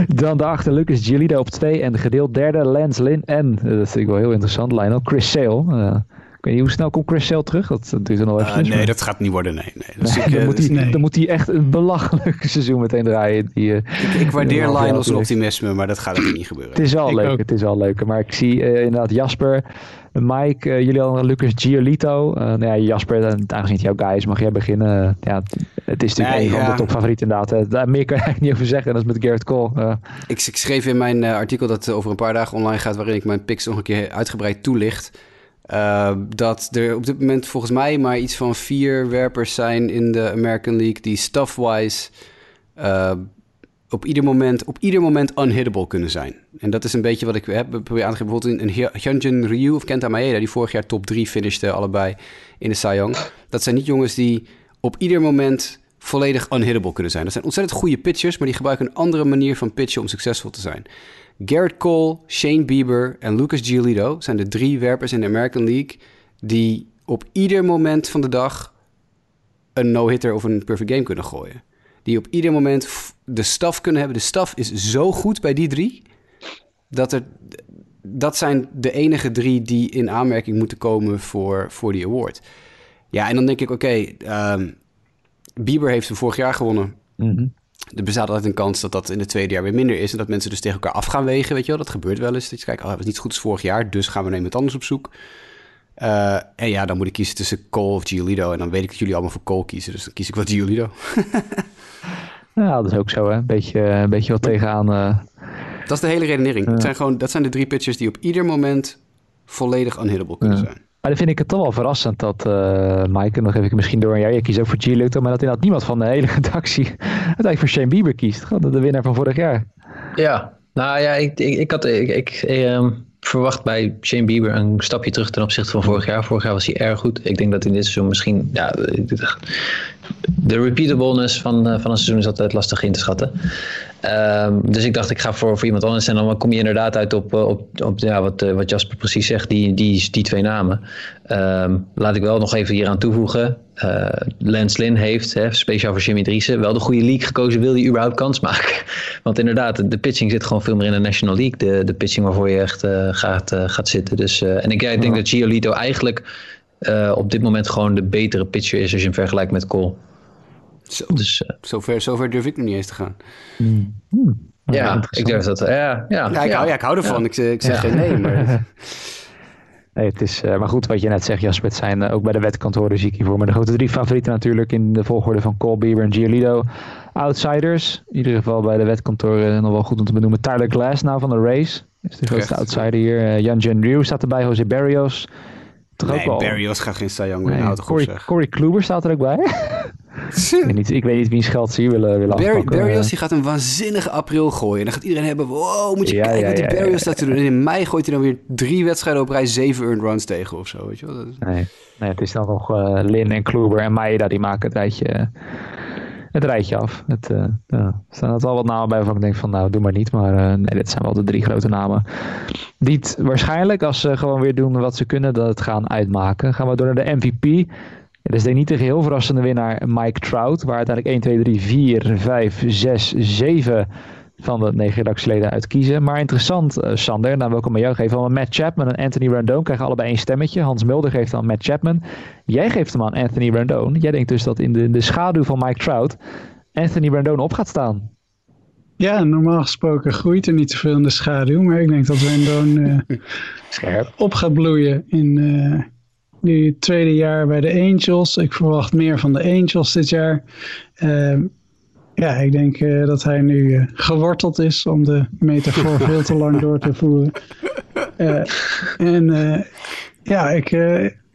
Dan daarachter Lucas Giolito op 2 en gedeeld derde Lance Lynn en, dat vind ik wel heel interessant, Lionel Chris Sale. Uh, ik weet niet, hoe snel komt Chris Sale terug? Dat, dat duurt er nog even. Uh, nee, dat gaat niet worden, nee. nee. Dus ik, dan, uh, moet hij, nee. dan moet hij echt een belachelijk seizoen meteen draaien. Die, uh, ik, ik waardeer Lionel's optimisme, maar dat gaat er niet gebeuren. Het is wel leuk, het is wel leuk. Maar ik zie uh, inderdaad Jasper, Mike, jullie al Lucas Giolito. nou ja, Jasper, aangezien het jouw guy is, mag jij beginnen. ja, het is natuurlijk nee, een ja. van de topfavorieten inderdaad. Daar meer kan ik eigenlijk niet over zeggen. Dat is met Garrett Cole. Ik, ik, schreef in mijn artikel dat over een paar dagen online gaat... waarin ik mijn picks nog een keer uitgebreid toelicht... Uh, dat er op dit moment volgens mij maar iets van vier werpers zijn in de American League die stuff-wise uh, op, ieder moment, op ieder moment unhittable kunnen zijn. En dat is een beetje wat ik heb probeer aan te geven. Bijvoorbeeld een Hyunjin Ryu of Kenta Maeda, die vorig jaar top 3 finishte allebei in de Cy. Dat zijn niet jongens die op ieder moment volledig unhittable kunnen zijn. Dat zijn ontzettend goede pitchers, maar die gebruiken een andere manier van pitchen om succesvol te zijn. Garrett Cole, Shane Bieber en Lucas Giolito zijn de drie werpers in de American League die op ieder moment van de dag een no-hitter of een perfect game kunnen gooien. Die op ieder moment de staf kunnen hebben. De staf is zo goed bij die drie dat er dat zijn de enige drie die in aanmerking moeten komen voor, voor die award. Ja, en dan denk ik, oké, um, Bieber heeft hem vorig jaar gewonnen. Mm er bestaat altijd een kans dat dat in het tweede jaar weer minder is. En dat mensen dus tegen elkaar af gaan wegen, weet je wel. Dat gebeurt wel eens. Dat je kijkt, oh, dat was niet goed als vorig jaar, dus gaan we naar iemand anders op zoek. Uh, en ja, dan moet ik kiezen tussen Cole of Giolito. En dan weet ik dat jullie allemaal voor Cole kiezen. Dus dan kies ik wat Giolito. ja, dat is ook zo, hè. Een beetje, een beetje wat tegenaan... Uh... Dat is de hele redenering. Het zijn gewoon, dat zijn de drie pitchers die op ieder moment volledig unhittable kunnen zijn. Maar dan vind ik het toch wel verrassend dat uh, Mike, nog even misschien door aan jou, je kiest ook voor Giolito, maar dat inderdaad niemand van de hele redactie uiteindelijk voor Shane Bieber kiest. De winnaar van vorig jaar. Ja, nou ja, ik, ik, ik had, ik, ik ehm, verwacht bij Shane Bieber een stapje terug ten opzichte van vorig jaar. Vorig jaar was hij erg goed. Ik denk dat in dit seizoen misschien, ja, de repeatableness van, uh, van een seizoen is altijd lastig in te schatten. Um, dus ik dacht, ik ga voor, voor iemand anders. En dan kom je inderdaad uit op, eh, op, op ja, wat, uh, wat Jasper precies zegt, die, die, die twee namen. Um, laat ik wel nog even hier aan toevoegen. Uh, Lance Lynn heeft, hè, speciaal voor Jimmy Driessen, wel de goede league gekozen. Wil hij überhaupt kans maken? Want inderdaad, de pitching zit gewoon veel meer in de National League. De, de pitching waarvoor je echt gaat, gaat zitten. Dus, en ik, ja, ik denk dat Giolito eigenlijk op dit moment gewoon de betere pitcher is als je hem vergelijkt met Cole. Zo, dus, uh, zover, zover durf ik nog niet eens te gaan. Hmm. Ja, ik durf dat. Ja, ja, ja, ik, Hou, ja ik hou ervan. Ik, ik zeg geen nee, maar... Nee, het is, uh, maar goed, wat je net zegt, Jasper, het zijn uh, ook bij de wetkantoren zie ik hiervoor. Maar de grote drie favorieten natuurlijk in de volgorde van Cole Bieber en Giolito. Outsiders, in ieder geval bij de wetkantoren nog wel goed om te benoemen. Tyler Glass nou van de Race, is de grootste outsider hier. Uh, Jan Jen staat erbij, Jose Barrios. Nee, ook. Barrios gaat geen Cy Young winnen, nee, Corey, Corey Kluber staat er ook bij. ik, weet niet, ik weet niet wie geld ze hier willen, willen Barry, afpakken. Barrios die gaat een waanzinnige april gooien. Dan gaat iedereen hebben, wow, moet je ja, kijken ja, wat die Barrios staat te doen. En in mei gooit hij dan weer drie wedstrijden op rij, zeven earned runs tegen of zo. Weet je wel? Dat nee, nee, het is dan nog uh, Lin en Kluber en Maeda die maken het rijtje, het rijtje af. Het, uh, ja. Er staan wel wat namen bij waarvan ik denk van nou, doe maar niet. Maar uh, nee, dit zijn wel de drie grote namen. Die waarschijnlijk, als ze gewoon weer doen wat ze kunnen, dat het gaan uitmaken. Gaan we door naar de MVP. Ja, dus denk niet de geheel verrassende winnaar Mike Trout, waar uiteindelijk 1, 2, 3, 4, 5, 6, 7 van de negen redactieleden uit kiezen. Maar interessant, uh, Sander, nou welkom bij jou geven. Want Matt Chapman en Anthony Randone krijgen allebei één stemmetje. Hans Mulder geeft dan Matt Chapman. Jij geeft hem aan Anthony Randone. Jij denkt dus dat in de, de schaduw van Mike Trout Anthony Randone op gaat staan. Ja, normaal gesproken groeit er niet zoveel in de schaduw. Maar ik denk dat Randone uh, Scherp. op gaat bloeien in... Uh, nu tweede jaar bij de Angels. Ik verwacht meer van de Angels dit jaar. Uh, ja, ik denk uh, dat hij nu uh, geworteld is om de metafoor veel te lang door te voeren. Uh, en ja, ik,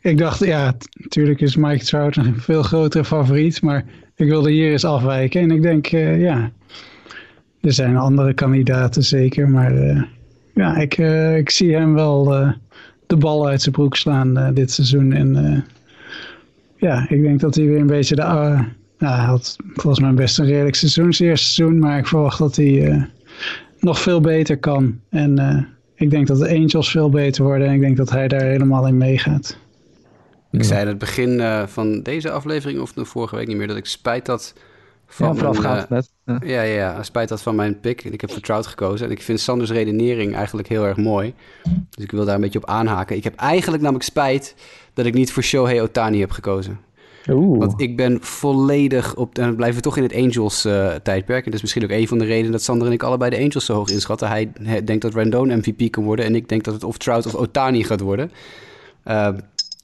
ik dacht, ja, natuurlijk is Mike Trout een veel grotere favoriet, maar ik wilde hier eens afwijken. En ik denk, ja, er zijn andere kandidaten zeker, maar ja, ik, ik zie hem wel de bal uit zijn broek slaan dit seizoen. En ja, ik denk dat hij weer een beetje de... Nou, hij had volgens mij best een redelijk seizoen, zijn eerste seizoen. Maar ik verwacht dat hij nog veel beter kan. En ik denk dat de Angels veel beter worden. En ik denk dat hij daar helemaal in meegaat. Ik zei in het begin van deze aflevering, of de vorige week niet meer, dat ik spijt had van ja, net. Ja. ja, ja, spijt dat van mijn pick. Ik heb vertrouwd gekozen. En ik vind Sanders redenering eigenlijk heel erg mooi. Dus ik wil daar een beetje op aanhaken. Ik heb eigenlijk namelijk spijt dat ik niet voor Shohei Otani heb gekozen. Oeh. Want ik ben volledig op... En dan blijven we toch in het Angels-tijdperk. Uh, en dat is misschien ook een van de redenen dat Sander en ik allebei de Angels zo hoog inschatten. Hij, hij denkt dat Rendon MVP kan worden. En ik denk dat het of Trout of Otani gaat worden. Uh,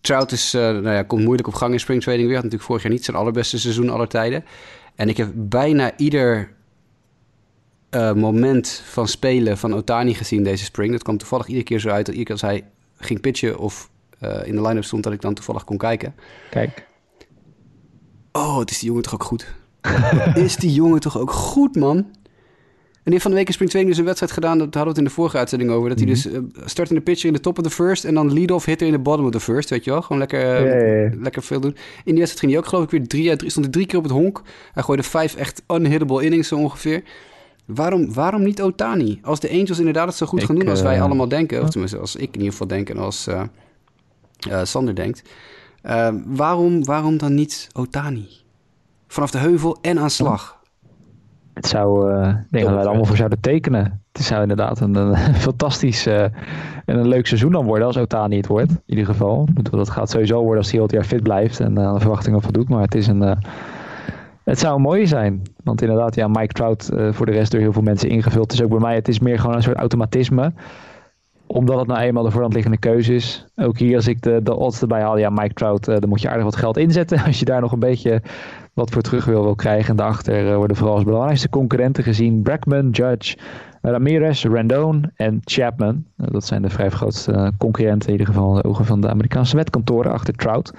Trout is, uh, nou ja, komt moeilijk op gang in spring trading weer. Had natuurlijk vorig jaar niet zijn allerbeste seizoen aller tijden. En ik heb bijna ieder uh, moment van spelen van Otani gezien deze spring. Dat kwam toevallig iedere keer zo uit dat iedere keer als hij ging pitchen of uh, in de line-up stond, dat ik dan toevallig kon kijken. Kijk. Oh, het is die jongen toch ook goed. is die jongen toch ook goed, man? En die van de week in Spring 2 dus een wedstrijd gedaan, dat hadden we het in de vorige uitzending over. Dat hij mm -hmm. dus uh, start in de pitcher in de top of the first en dan lead-off hitter in de bottom of the first, weet je wel. Gewoon lekker, uh, ja. lekker veel doen. In die wedstrijd ging hij ook geloof ik weer drie uit stond hij drie keer op het honk. Hij gooide vijf echt unhittable innings zo ongeveer. Waarom, waarom niet Otani? Als de Angels inderdaad het zo goed ik, gaan doen als wij uh, allemaal denken, of tenminste als ik in ieder geval denk en als Sander denkt. Waarom, waarom dan niet Otani? Vanaf de heuvel en aan slag. Het zou, uh, ik denk dat wij allemaal voor zouden tekenen. Het zou inderdaad een, fantastisch uh, en een leuk seizoen dan worden als Otani het wordt. In ieder geval. Dat gaat sowieso worden als hij heel het jaar fit blijft en uh, aan de verwachtingen voldoet. Maar het is een, het zou een mooie zijn. Want inderdaad, ja, Mike Trout voor de rest door heel veel mensen ingevuld. Is ook bij mij, het is meer gewoon een soort automatisme. Omdat het nou eenmaal de voorhand liggende keuze is. Ook hier, als ik de, de odds erbij haal, ja, Mike Trout, uh, dan moet je aardig wat geld inzetten. Als je daar nog een beetje wat voor terug wil, krijgen. En daarachter uh, worden vooral als belangrijkste concurrenten gezien Brackman, Judge, Ramirez, Rendon en Chapman. Dat zijn de vijf grootste concurrenten, in ieder geval in de ogen van de Amerikaanse wetkantoren achter Trout.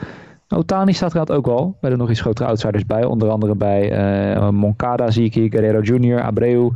Otani staat er ook wel. Bij er nog iets grotere outsiders bij. Onder andere bij Moncada zie ik hier, Guerrero Jr., Abreu,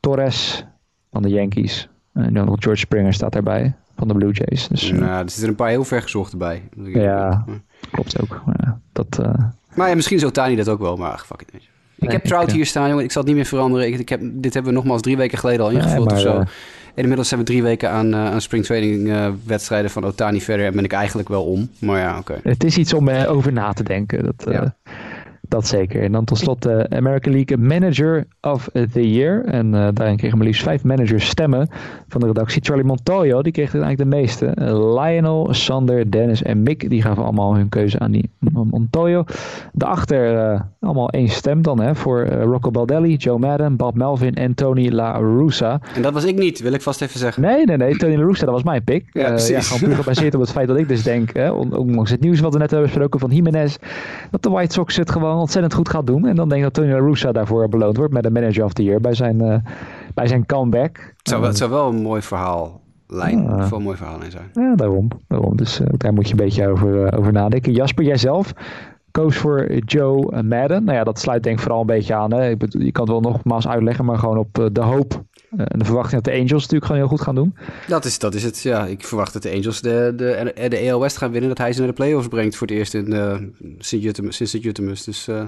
Torres van de Yankees. En dan nog George Springer staat daarbij van de Blue Jays. Dus, ja, er zitten een paar heel ver gezochten bij. Ja, klopt ook. Ja, dat, uh... Maar ja, misschien is Otani dat ook wel, maar fuck it. Ik heb Trout hier staan, jongen. Ik zal het niet meer veranderen. Ik, ik heb, dit hebben we nogmaals drie weken geleden al ingevuld nee, maar, of zo. Uh... En inmiddels zijn we drie weken aan, uh, aan springtraining uh, wedstrijden van Otani verder. En ben ik eigenlijk wel om. Maar ja, oké. Okay. Het is iets om over na te denken. Dat, ja. Dat zeker. En dan tot slot de American League Manager of the Year. En uh, daarin kregen we liefst vijf managers stemmen van de redactie. Charlie Montoyo, die kreeg eigenlijk de meeste. Lionel, Sander, Dennis en Mick, die gaven allemaal hun keuze aan die Montoyo. Daarachter uh, allemaal één stem dan hè, voor Rocco Baldelli, Joe Madden, Bob Melvin en Tony La Russa. En dat was ik niet, wil ik vast even zeggen. Nee, nee, nee. Tony La Russa, dat was mijn pick. Ja, ja gewoon puur gebaseerd op het feit dat ik dus denk, hè, ondanks het nieuws wat we net hebben besproken van Jiménez, dat de White Sox het gewoon ontzettend goed gaat doen. En dan denk ik dat Tony La Russa daarvoor beloond wordt met de Manager of the Year bij zijn, uh, bij zijn comeback. Het zou, wel, het zou wel een mooi verhaal lijn, ja. een mooi verhaal in zijn. Ja, daarom. daarom. Dus uh, daar moet je een beetje over, uh, over nadenken. Jasper, jijzelf koos voor Joe Madden. Nou ja, dat sluit denk ik vooral een beetje aan. Hè. Ik bedoel, je kan het wel nogmaals uitleggen, maar gewoon op de hoop en de verwachting dat de Angels natuurlijk gewoon heel goed gaan doen. Dat is, dat is het, ja. Ik verwacht dat de Angels de, de, de AL West gaan winnen. Dat hij ze naar de playoffs brengt voor het eerst in uh, sinds Sint-Jutemus. Dus uh,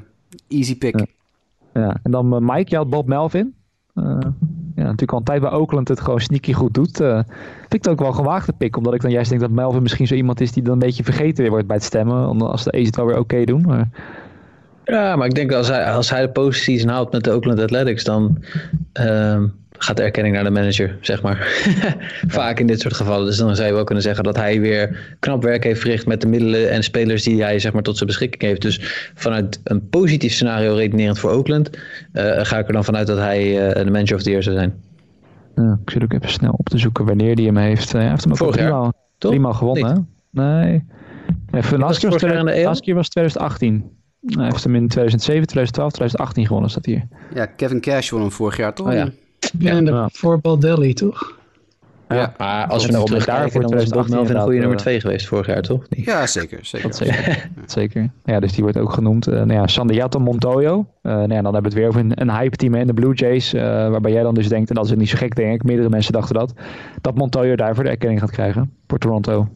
easy pick. Ja. ja. en dan uh, Mike, je had Bob Melvin. ja, natuurlijk al een tijd bij Oakland het gewoon sneaky goed doet. vind ik het ook wel gewaagde pick. Omdat ik dan juist denk dat Melvin misschien zo iemand is die dan een beetje vergeten weer wordt bij het stemmen. Als de A's het wel weer oké okay doen. Maar... Ja, maar ik denk als hij, als hij de postseason haalt met de Oakland Athletics, dan uh, gaat de erkenning naar de manager, zeg maar. Vaak in dit soort gevallen. Dus dan zou je wel kunnen zeggen dat hij weer knap werk heeft verricht met de middelen en spelers die hij zeg maar, tot zijn beschikking heeft. Dus vanuit een positief scenario redenerend voor Oakland, uh, ga ik er dan vanuit dat hij uh, de manager of the year zou zijn. Ja, ik zit ook even snel op te zoeken wanneer hij hem heeft. hij heeft hem ook driemaal, driemaal gewonnen. Nee. Even, laatste keer was, was 2018. Hij heeft hem in 2007, 2012, 2018 gewonnen, staat hier. Ja, Kevin Cash won hem vorig jaar toch? Oh, ja. Ja, en de ja. voor Baldelli, toch? Ja, maar als we nou terugkijken, dan was Bob Melvin een goede nummer 2 geweest vorig jaar, toch? Ja, zeker. Zeker. zeker. zeker. Ja, dus die wordt ook genoemd. Uh, nou ja, Sandiato Montoyo. Uh, nou ja, dan hebben we het weer over een, een hype team in de Blue Jays. Uh, waarbij jij dan dus denkt, en dat is niet zo gek denk ik, meerdere mensen dachten dat, dat Montoyo daarvoor de erkenning gaat krijgen voor Toronto.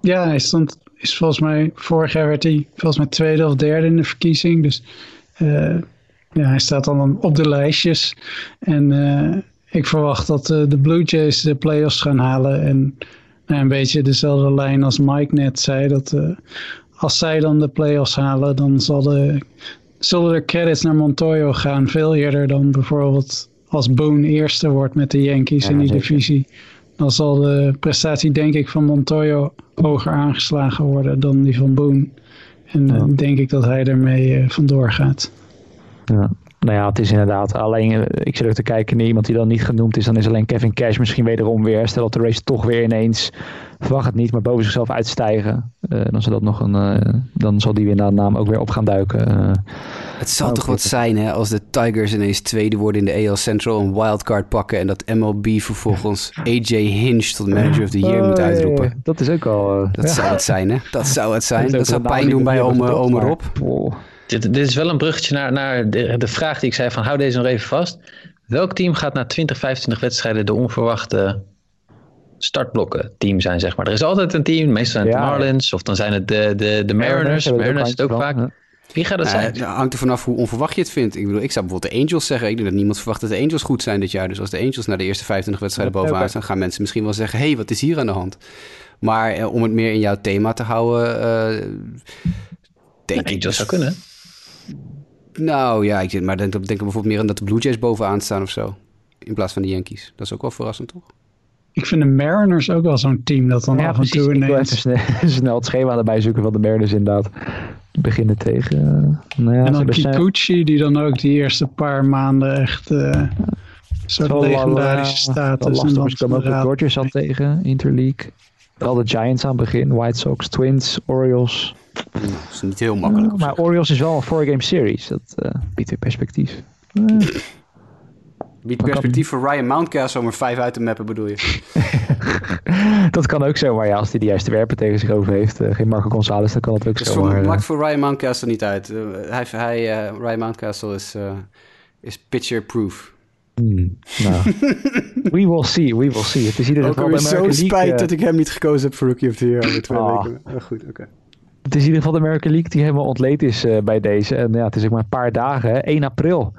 Ja, hij stond, is volgens mij, vorig jaar werd hij volgens mij tweede of derde in de verkiezing. Dus ja, hij staat dan op de lijstjes. En uh, ik verwacht dat uh, de Blue Jays de playoffs gaan halen. En nou, een beetje dezelfde lijn als Mike net zei. Dat uh, als zij dan de playoffs halen, dan zal de, zullen de credits naar Montoyo gaan. Veel eerder dan bijvoorbeeld als Boone eerste wordt met de Yankees ja, in die zeker. divisie. Dan zal de prestatie denk ik van Montoyo hoger aangeslagen worden dan die van Boone. En ja. denk ik dat hij ermee vandoor gaat. Ja. Nou ja, het is inderdaad alleen, eh, ik zit ook te kijken naar iemand die dan niet genoemd is. Dan is alleen Kevin Cash misschien wederom weer. Stel dat de race toch weer ineens, verwacht het niet, maar boven zichzelf uitstijgen. Uh, dan, zal dat nog een, uh, dan zal die weer naar de naam ook weer op gaan duiken. Uh, het zou toch wat zijn hè, als de Tigers ineens tweede worden in de AL Central, een wildcard pakken en dat MLB vervolgens AJ Hinch tot manager of the year moet uitroepen. Dat is ook al... dat zou het zijn hè, dat zou het zijn. Dat, dat zou pijn doen bij ome, ome Rob. Oh. Dit, dit, is wel een bruggetje naar, naar de, de, vraag die ik zei van hou deze nog even vast. Welk team gaat na 20, 25 wedstrijden de onverwachte startblokken team zijn, zeg maar. Er is altijd een team, meestal zijn het ja, de Marlins of dan zijn het de, de, de Mariners. Mariners, Mariners is het ook vaak. Wie gaat dat zijn? Het hangt er vanaf hoe onverwacht je het vindt. Ik bedoel, ik zou bijvoorbeeld de Angels zeggen. Ik denk dat niemand verwacht dat de Angels goed zijn dit jaar. Dus als de Angels naar de eerste 25 wedstrijden bovenaan staan, gaan mensen misschien wel zeggen: hé, hey, wat is hier aan de hand? Maar eh, om het meer in jouw thema te houden, uh, denk ik. Dat zou kunnen. Nou ja, ik maar denk, denk bijvoorbeeld meer aan dat de Blue Jays bovenaan staan of zo. In plaats van de Yankees. Dat is ook wel verrassend, toch? Ik vind de Mariners ook wel zo'n team dat dan ja, af en toe ineens... Ik wil even snel het schema erbij zoeken van de Mariners inderdaad. Beginnen tegen... Uh, nou ja, en dan Kikuchi, die dan ook die eerste paar maanden echt uh, soort legendarische status. en dan komen ook de Dodgers al tegen, Interleague. Wel de Giants aan het begin, White Sox, Twins, Orioles. Dat is niet heel makkelijk. maar Orioles is wel een four-game series. Dat uh, biedt weer perspectief. Uh. Biedt perspectief voor Ryan Mountcastle om er vijf uit te mappen, bedoel je? dat kan ook zo, maar ja, als hij de juiste werpen tegen zich over heeft, uh, geen Marco Gonzalez, dan kan het ook dus zo. Het maakt voor Ryan Mountcastle niet uit. hij, hij, Ryan Mountcastle is, is pitcher-proof. Hmm, nou. we will see, we will see. Het is ieder geval bij zo spijt uh, dat ik hem niet gekozen heb voor Rookie of the Year over twee oh. weken. Oh, goed, oké. Het is in ieder geval de American League die helemaal ontleed is uh, bij deze. En ja, het is ook maar een paar dagen, hè? 1 april.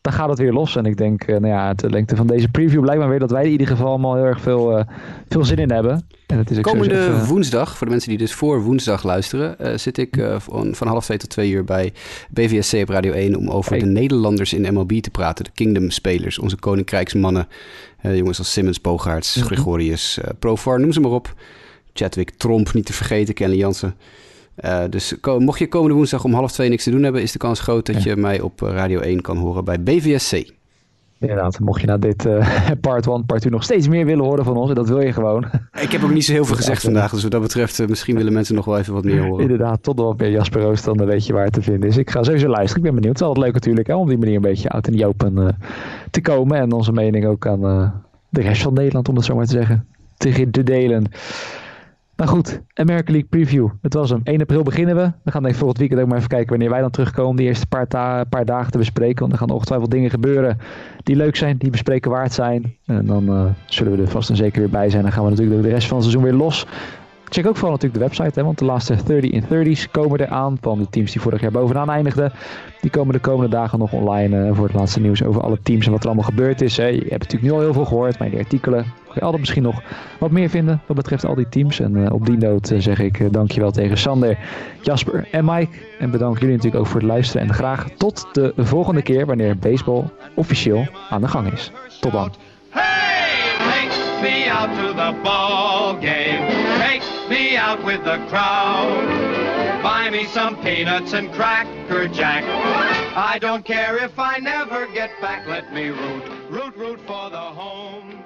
Dan gaat het weer los. En ik denk, uh, nou ja, de lengte van deze preview blijkt maar weer dat wij in ieder geval allemaal heel erg veel, veel zin in hebben. En het is ook Komende woensdag, voor de mensen die dus voor woensdag luisteren, zit ik van, van, half twee tot twee uur bij BVSC op Radio 1 om over de Nederlanders in MLB te praten. De Kingdom-spelers, onze koninkrijksmannen. Jongens als Simmons, Bogaerts. Gregorius, Profar, noem ze maar op. Chadwick, Tromp, niet te vergeten, Kenley Jansen. Dus mocht je komende woensdag om half twee niks te doen hebben, is de kans groot dat ja. je mij op Radio 1 kan horen bij BVSC. Inderdaad, mocht je na dit uh, part 1, part 2 nog steeds meer willen horen van ons, en dat wil je gewoon. Ik heb ook niet zo heel veel gezegd vandaag, dus wat dat betreft, uh, misschien willen mensen nog wel even wat meer horen. Inderdaad, tot wat meer Jasper Roos, dan weet je waar het te vinden is. Ik ga sowieso luisteren, ik ben benieuwd. Het is altijd leuk natuurlijk, hè, om die manier een beetje uit in die open uh, te komen en onze mening ook aan de rest van Nederland, om dat zo maar te zeggen, te, te delen. Maar goed, American League Preview. Het was hem. 1 april beginnen we. We gaan denk volgend weekend ook maar even kijken wanneer wij dan terugkomen. Die eerste paar, paar dagen te bespreken. Want er gaan ongetwijfeld dingen gebeuren die leuk zijn, die bespreken waard zijn. En dan uh, zullen we er vast en zeker weer bij zijn. Dan gaan we natuurlijk de rest van het seizoen weer los. Check ook vooral natuurlijk de website, hè, want de laatste 30 in 30's komen eraan. Van de teams die vorig jaar bovenaan eindigden. Die komen de komende dagen nog online uh, voor het laatste nieuws over alle teams en wat er allemaal gebeurd is. Hè. Je hebt natuurlijk nu al heel veel gehoord, maar die artikelen je altijd misschien nog wat meer vinden wat betreft al die teams. En uh, op die noot uh, zeg ik dankjewel tegen Sander, Jasper en Mike. En bedank jullie natuurlijk ook voor het luisteren. En graag tot de volgende keer wanneer baseball officieel aan de gang is. Tot dan. Hey, take me out to the ball game. Take me out with the crowd. Buy me some peanuts and cracker jack. I don't care if I never get back. Let me root, root, root for the home.